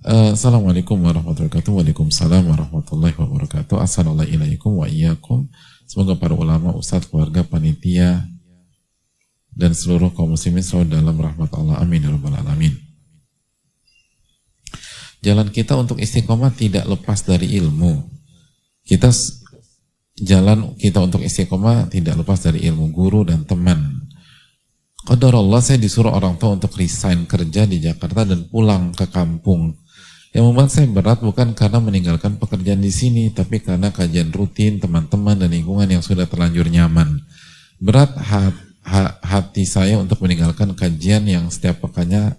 Uh, Assalamualaikum warahmatullahi wabarakatuh. Waalaikumsalam warahmatullahi wabarakatuh. Assalamualaikum wa iyyakum. Semoga para ulama, ustadz, keluarga, panitia, dan seluruh kaum muslimin selalu dalam rahmat Allah. Amin. Ya Rabbal Alamin. Jalan kita untuk istiqomah tidak lepas dari ilmu. Kita jalan kita untuk istiqomah tidak lepas dari ilmu guru dan teman. Qadar Allah saya disuruh orang tua untuk resign kerja di Jakarta dan pulang ke kampung. Yang membuat saya berat bukan karena meninggalkan pekerjaan di sini, tapi karena kajian rutin, teman-teman, dan lingkungan yang sudah terlanjur nyaman. Berat hati saya untuk meninggalkan kajian yang setiap pekannya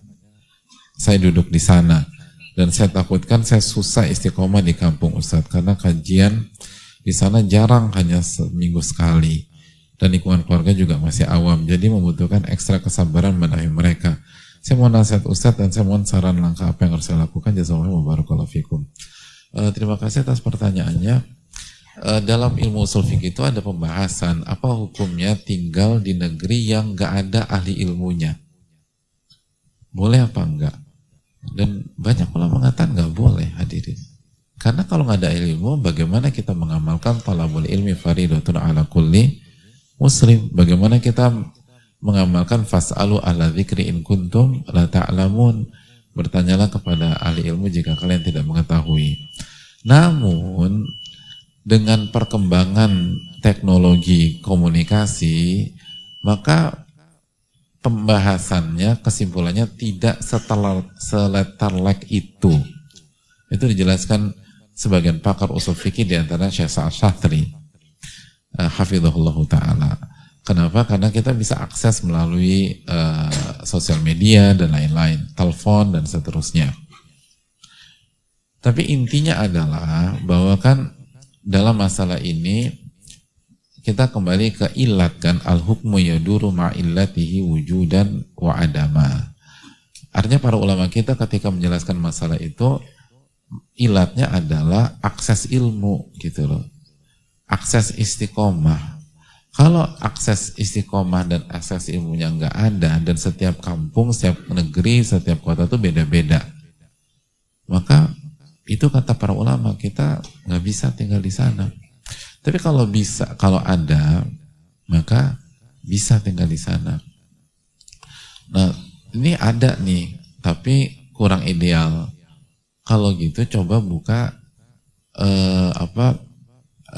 saya duduk di sana. Dan saya takutkan saya susah istiqomah di kampung Ustadz karena kajian di sana jarang hanya seminggu sekali dan lingkungan keluarga juga masih awam jadi membutuhkan ekstra kesabaran menahi mereka. Saya mau nasihat Ustadz dan saya mohon saran langkah apa yang harus saya lakukan. Jazakallahu warahmatullahi fikum. Uh, terima kasih atas pertanyaannya. Uh, dalam ilmu usul fikih itu ada pembahasan apa hukumnya tinggal di negeri yang gak ada ahli ilmunya. Boleh apa enggak? Dan banyak ulama mengatakan nggak boleh hadirin. Karena kalau nggak ada ilmu, bagaimana kita mengamalkan talabul ilmi faridatun ala kulli muslim? Bagaimana kita mengamalkan fas'alu ala dzikri in kuntum la ta'lamun? Bertanyalah kepada ahli ilmu jika kalian tidak mengetahui. Namun dengan perkembangan teknologi komunikasi, maka pembahasannya, kesimpulannya tidak setelah seletarlek itu. Itu dijelaskan sebagian pakar usul fikih di antara Syekh Sa'ad Syatri. uh, hafizahullah taala. Kenapa? Karena kita bisa akses melalui uh, sosial media dan lain-lain, telepon dan seterusnya. Tapi intinya adalah bahwa kan dalam masalah ini kita kembali ke ilat kan al hukmu yaduru ma'illatihi wujudan wa adama. Artinya para ulama kita ketika menjelaskan masalah itu ilatnya adalah akses ilmu gitu loh. Akses istiqomah. Kalau akses istiqomah dan akses ilmunya nggak ada dan setiap kampung, setiap negeri, setiap kota itu beda-beda. Maka itu kata para ulama kita nggak bisa tinggal di sana. Tapi kalau bisa, kalau ada, maka bisa tinggal di sana. Nah, ini ada nih, tapi kurang ideal. Kalau gitu coba buka uh, apa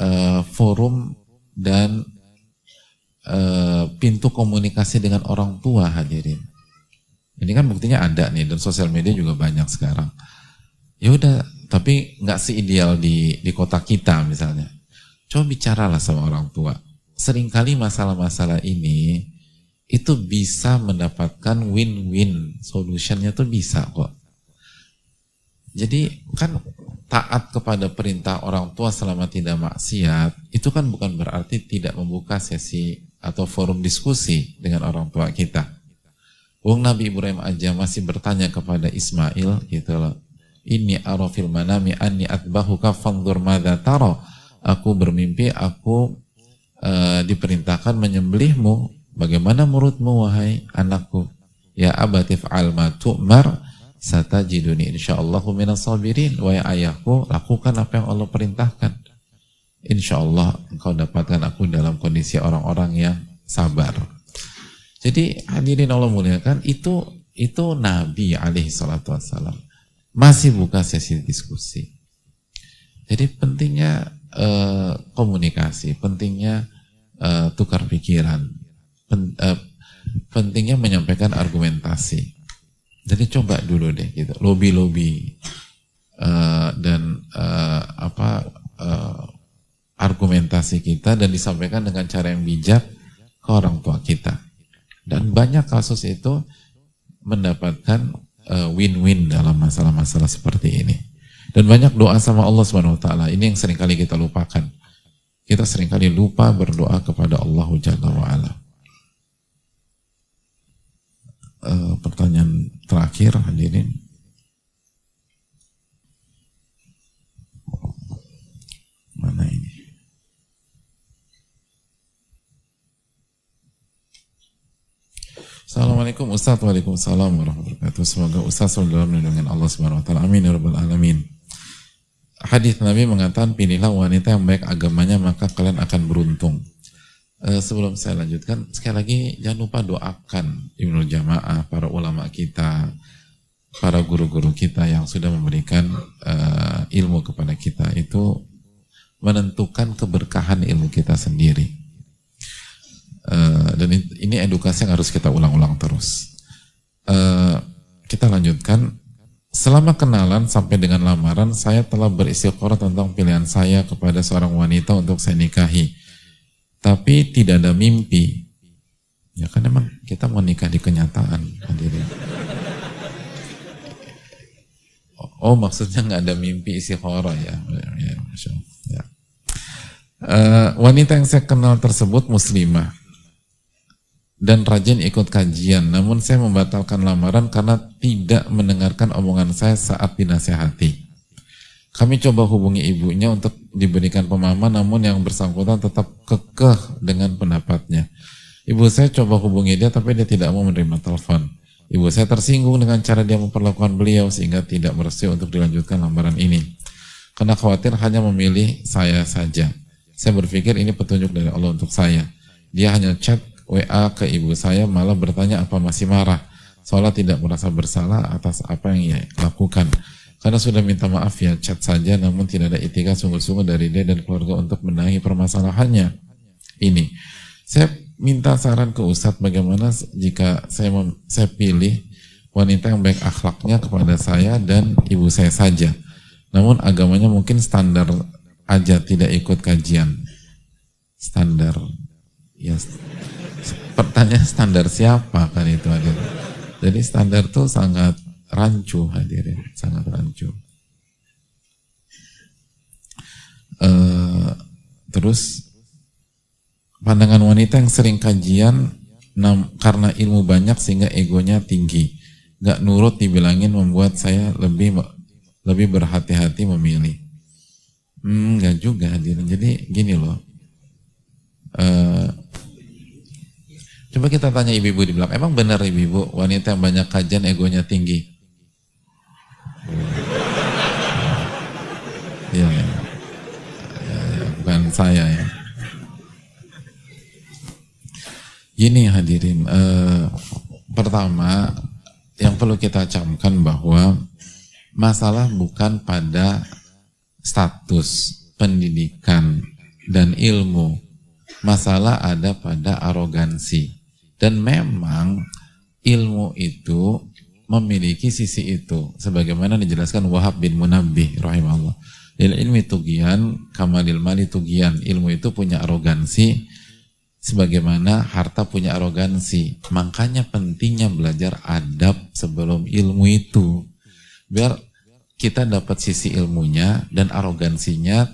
uh, forum dan uh, pintu komunikasi dengan orang tua hadirin. Ini kan buktinya ada nih dan sosial media juga banyak sekarang. Ya udah, tapi nggak seideal di di kota kita misalnya. Coba bicaralah sama orang tua. Seringkali masalah-masalah ini itu bisa mendapatkan win-win solutionnya tuh bisa kok. Jadi kan taat kepada perintah orang tua selama tidak maksiat itu kan bukan berarti tidak membuka sesi atau forum diskusi dengan orang tua kita. Wong Nabi Ibrahim aja masih bertanya kepada Ismail gitu loh. Ini arafil manami anni atbahuka fangdur madza taro. Aku bermimpi aku uh, diperintahkan menyembelihmu Bagaimana menurutmu wahai anakku? Ya abatif alma tu'mar satajiduni insyaallahu minas sabirin. Wahai ayahku, lakukan apa yang Allah perintahkan. Insyaallah engkau dapatkan aku dalam kondisi orang-orang yang sabar. Jadi hadirin Allah muliakan itu itu Nabi alaihi salatu wassalam masih buka sesi diskusi. Jadi pentingnya uh, komunikasi, pentingnya uh, tukar pikiran, pen, uh, pentingnya menyampaikan argumentasi. Jadi coba dulu deh gitu, lobby-lobby uh, dan uh, apa uh, argumentasi kita dan disampaikan dengan cara yang bijak ke orang tua kita. Dan banyak kasus itu mendapatkan win-win uh, dalam masalah-masalah seperti ini. Dan banyak doa sama Allah Subhanahu wa taala. Ini yang sering kali kita lupakan. Kita sering kali lupa berdoa kepada Allah Jalla wa ala. uh, pertanyaan terakhir hadirin. Mana ini? Assalamualaikum Ustaz Waalaikumsalam warahmatullahi wabarakatuh Semoga Ustaz selalu dalam lindungan Allah subhanahu wa ta'ala Amin ya rabbal alamin Hadis Nabi mengatakan Pilihlah wanita yang baik agamanya Maka kalian akan beruntung Eh, sebelum saya lanjutkan, sekali lagi jangan lupa doakan Ibnu Jamaah, para ulama kita, para guru-guru kita yang sudah memberikan uh, ilmu kepada kita itu menentukan keberkahan ilmu kita sendiri. Uh, dan ini edukasi yang harus kita ulang-ulang terus. Kita lanjutkan. Selama kenalan sampai dengan lamaran, saya telah beristiqorah tentang pilihan saya kepada seorang wanita untuk saya nikahi tapi tidak ada mimpi. Ya kan emang kita mau nikah di kenyataan hadirin. Oh, maksudnya nggak ada mimpi isi horor ya. ya, ya. Uh, wanita yang saya kenal tersebut muslimah dan rajin ikut kajian. Namun saya membatalkan lamaran karena tidak mendengarkan omongan saya saat dinasehati. Kami coba hubungi ibunya untuk diberikan pemahaman, namun yang bersangkutan tetap kekeh dengan pendapatnya. Ibu saya coba hubungi dia, tapi dia tidak mau menerima telepon. Ibu saya tersinggung dengan cara dia memperlakukan beliau sehingga tidak merestui untuk dilanjutkan lamaran ini. Karena khawatir hanya memilih saya saja. Saya berpikir ini petunjuk dari Allah untuk saya. Dia hanya chat WA ke ibu saya malah bertanya apa masih marah. Seolah tidak merasa bersalah atas apa yang ia lakukan. Karena sudah minta maaf ya chat saja namun tidak ada itikad sungguh-sungguh dari dia dan keluarga untuk menahi permasalahannya. Ini. Saya minta saran ke Ustadz bagaimana jika saya mem, saya pilih wanita yang baik akhlaknya kepada saya dan ibu saya saja. Namun agamanya mungkin standar aja tidak ikut kajian. Standar. Ya, pertanyaan standar siapa kan itu hadir. Jadi standar tuh sangat rancu hadirin, sangat rancu. Uh, terus pandangan wanita yang sering kajian nam, karena ilmu banyak sehingga egonya tinggi, nggak nurut dibilangin membuat saya lebih lebih berhati-hati memilih. Hmm, nggak juga hadirin. Jadi gini loh. Uh, coba kita tanya ibu-ibu di belakang. Emang benar ibu-ibu wanita yang banyak kajian egonya tinggi? Iya, ya. Ya, ya, bukan saya ya. Gini hadirin, uh, pertama yang perlu kita camkan bahwa masalah bukan pada status pendidikan dan ilmu. Masalah ada pada arogansi. Dan memang ilmu itu memiliki sisi itu. Sebagaimana dijelaskan Wahab bin Munabbih rahimahullah. Lil ilmi tugian, kamalil mali tugian. Ilmu itu punya arogansi, sebagaimana harta punya arogansi. Makanya pentingnya belajar adab sebelum ilmu itu. Biar kita dapat sisi ilmunya dan arogansinya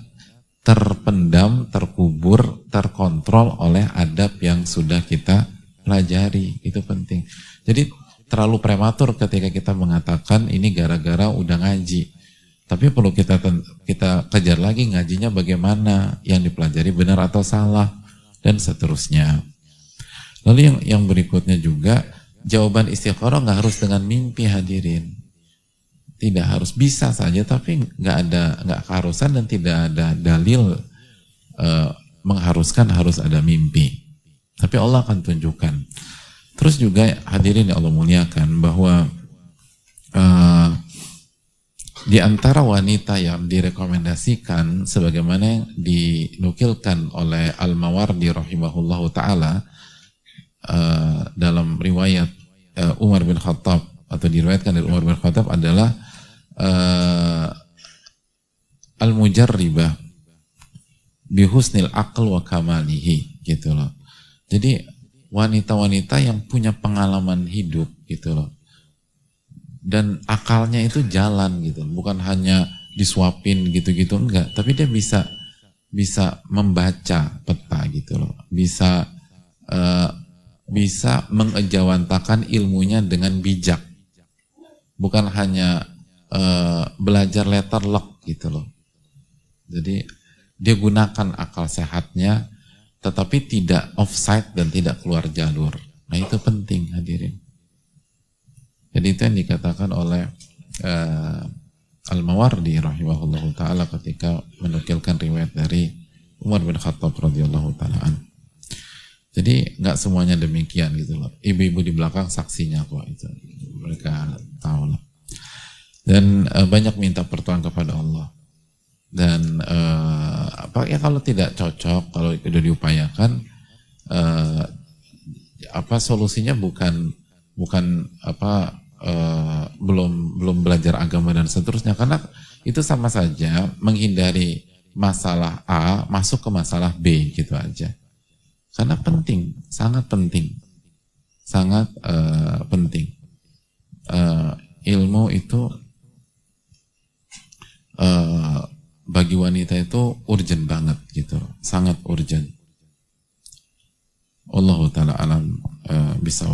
terpendam, terkubur, terkontrol oleh adab yang sudah kita pelajari. Itu penting. Jadi terlalu prematur ketika kita mengatakan ini gara-gara udah ngaji. Tapi perlu kita kita kejar lagi ngajinya bagaimana, yang dipelajari benar atau salah, dan seterusnya. Lalu yang yang berikutnya juga jawaban istiqoroh nggak harus dengan mimpi hadirin tidak harus bisa saja tapi nggak ada nggak keharusan dan tidak ada dalil uh, mengharuskan harus ada mimpi tapi Allah akan tunjukkan terus juga hadirin yang Allah muliakan bahwa uh, di antara wanita yang direkomendasikan sebagaimana yang dinukilkan oleh Al-Mawardi rahimahullahu taala uh, dalam riwayat uh, Umar bin Khattab atau diriwayatkan dari Umar bin Khattab adalah uh, al-mujarribah bihusnil aql wa kamalihi gitu loh. Jadi wanita-wanita yang punya pengalaman hidup gitu loh. Dan akalnya itu jalan gitu, bukan hanya disuapin gitu-gitu enggak, tapi dia bisa bisa membaca peta gitu loh. Bisa uh, bisa mengejawantakan ilmunya dengan bijak. Bukan hanya uh, belajar letter lock gitu loh. Jadi dia gunakan akal sehatnya tetapi tidak offside dan tidak keluar jalur. Nah itu penting hadirin. Jadi itu yang dikatakan oleh uh, Al-Mawardi rahimahullah ta'ala ketika menukilkan riwayat dari Umar bin Khattab radhiyallahu ta'ala Jadi nggak semuanya demikian gitu loh. Ibu-ibu di belakang saksinya kok itu. Mereka tahu lah dan uh, banyak minta pertolongan kepada Allah dan uh, apa ya kalau tidak cocok kalau sudah diupayakan uh, apa solusinya bukan bukan apa uh, belum belum belajar agama dan seterusnya. Karena itu sama saja menghindari masalah A masuk ke masalah B gitu aja. Karena penting sangat penting. Sangat uh, penting. Uh, ilmu itu uh, bagi wanita itu urgent banget gitu, sangat urgent. Allah taala alam uh, bisa.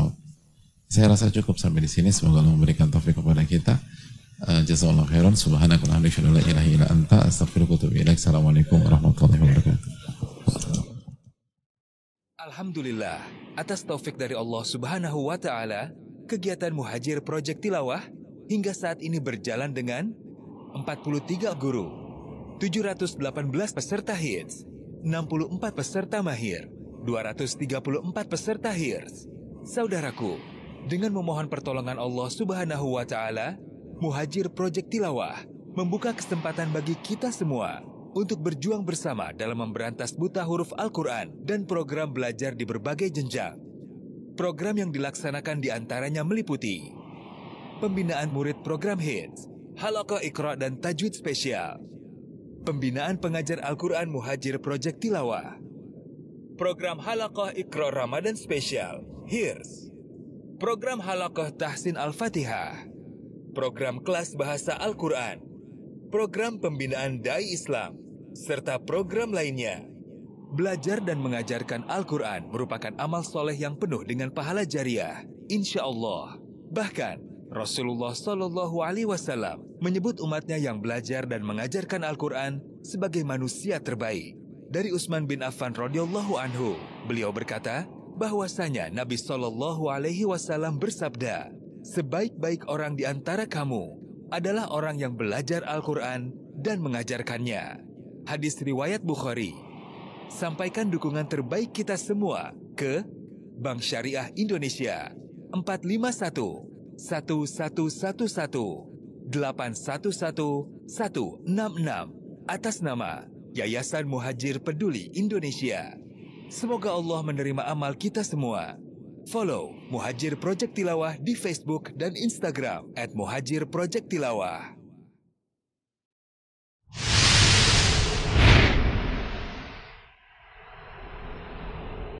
Saya rasa cukup sampai di sini. Semoga Allah memberikan taufik kepada kita. Uh, Jazakallahu khairan. Subhanakallahumma la ilaha illa anta astaghfiruka wa ilaik. Assalamualaikum warahmatullahi wabarakatuh. Alhamdulillah, atas taufik dari Allah Subhanahu wa taala, kegiatan Muhajir Project Tilawah hingga saat ini berjalan dengan 43 guru, 718 peserta hits, 64 peserta mahir, 234 peserta hits. Saudaraku, dengan memohon pertolongan Allah Subhanahu wa taala, Muhajir Project Tilawah membuka kesempatan bagi kita semua untuk berjuang bersama dalam memberantas buta huruf Al-Quran dan program belajar di berbagai jenjang. Program yang dilaksanakan di antaranya meliputi pembinaan murid program HITS, Halakoh Iqra dan Tajwid Spesial. Pembinaan pengajar Al-Quran Muhajir Project Tilawah. Program Halakoh Ikro Ramadan Spesial, HIRS. Program Halakoh Tahsin Al-Fatihah. Program kelas bahasa Al-Quran. Program pembinaan Dai Islam. Serta program lainnya. Belajar dan mengajarkan Al-Quran merupakan amal soleh yang penuh dengan pahala jariah. Insya Allah. Bahkan, Rasulullah Shallallahu Alaihi Wasallam menyebut umatnya yang belajar dan mengajarkan Al-Quran sebagai manusia terbaik. Dari Utsman bin Affan radhiyallahu anhu, beliau berkata bahwasanya Nabi Shallallahu Alaihi Wasallam bersabda, sebaik-baik orang di antara kamu adalah orang yang belajar Al-Quran dan mengajarkannya. Hadis riwayat Bukhari. Sampaikan dukungan terbaik kita semua ke Bank Syariah Indonesia 451 1111 811 166 atas nama Yayasan Muhajir Peduli Indonesia. Semoga Allah menerima amal kita semua. Follow Muhajir Project Tilawah di Facebook dan Instagram at Muhajir Project Tilawah.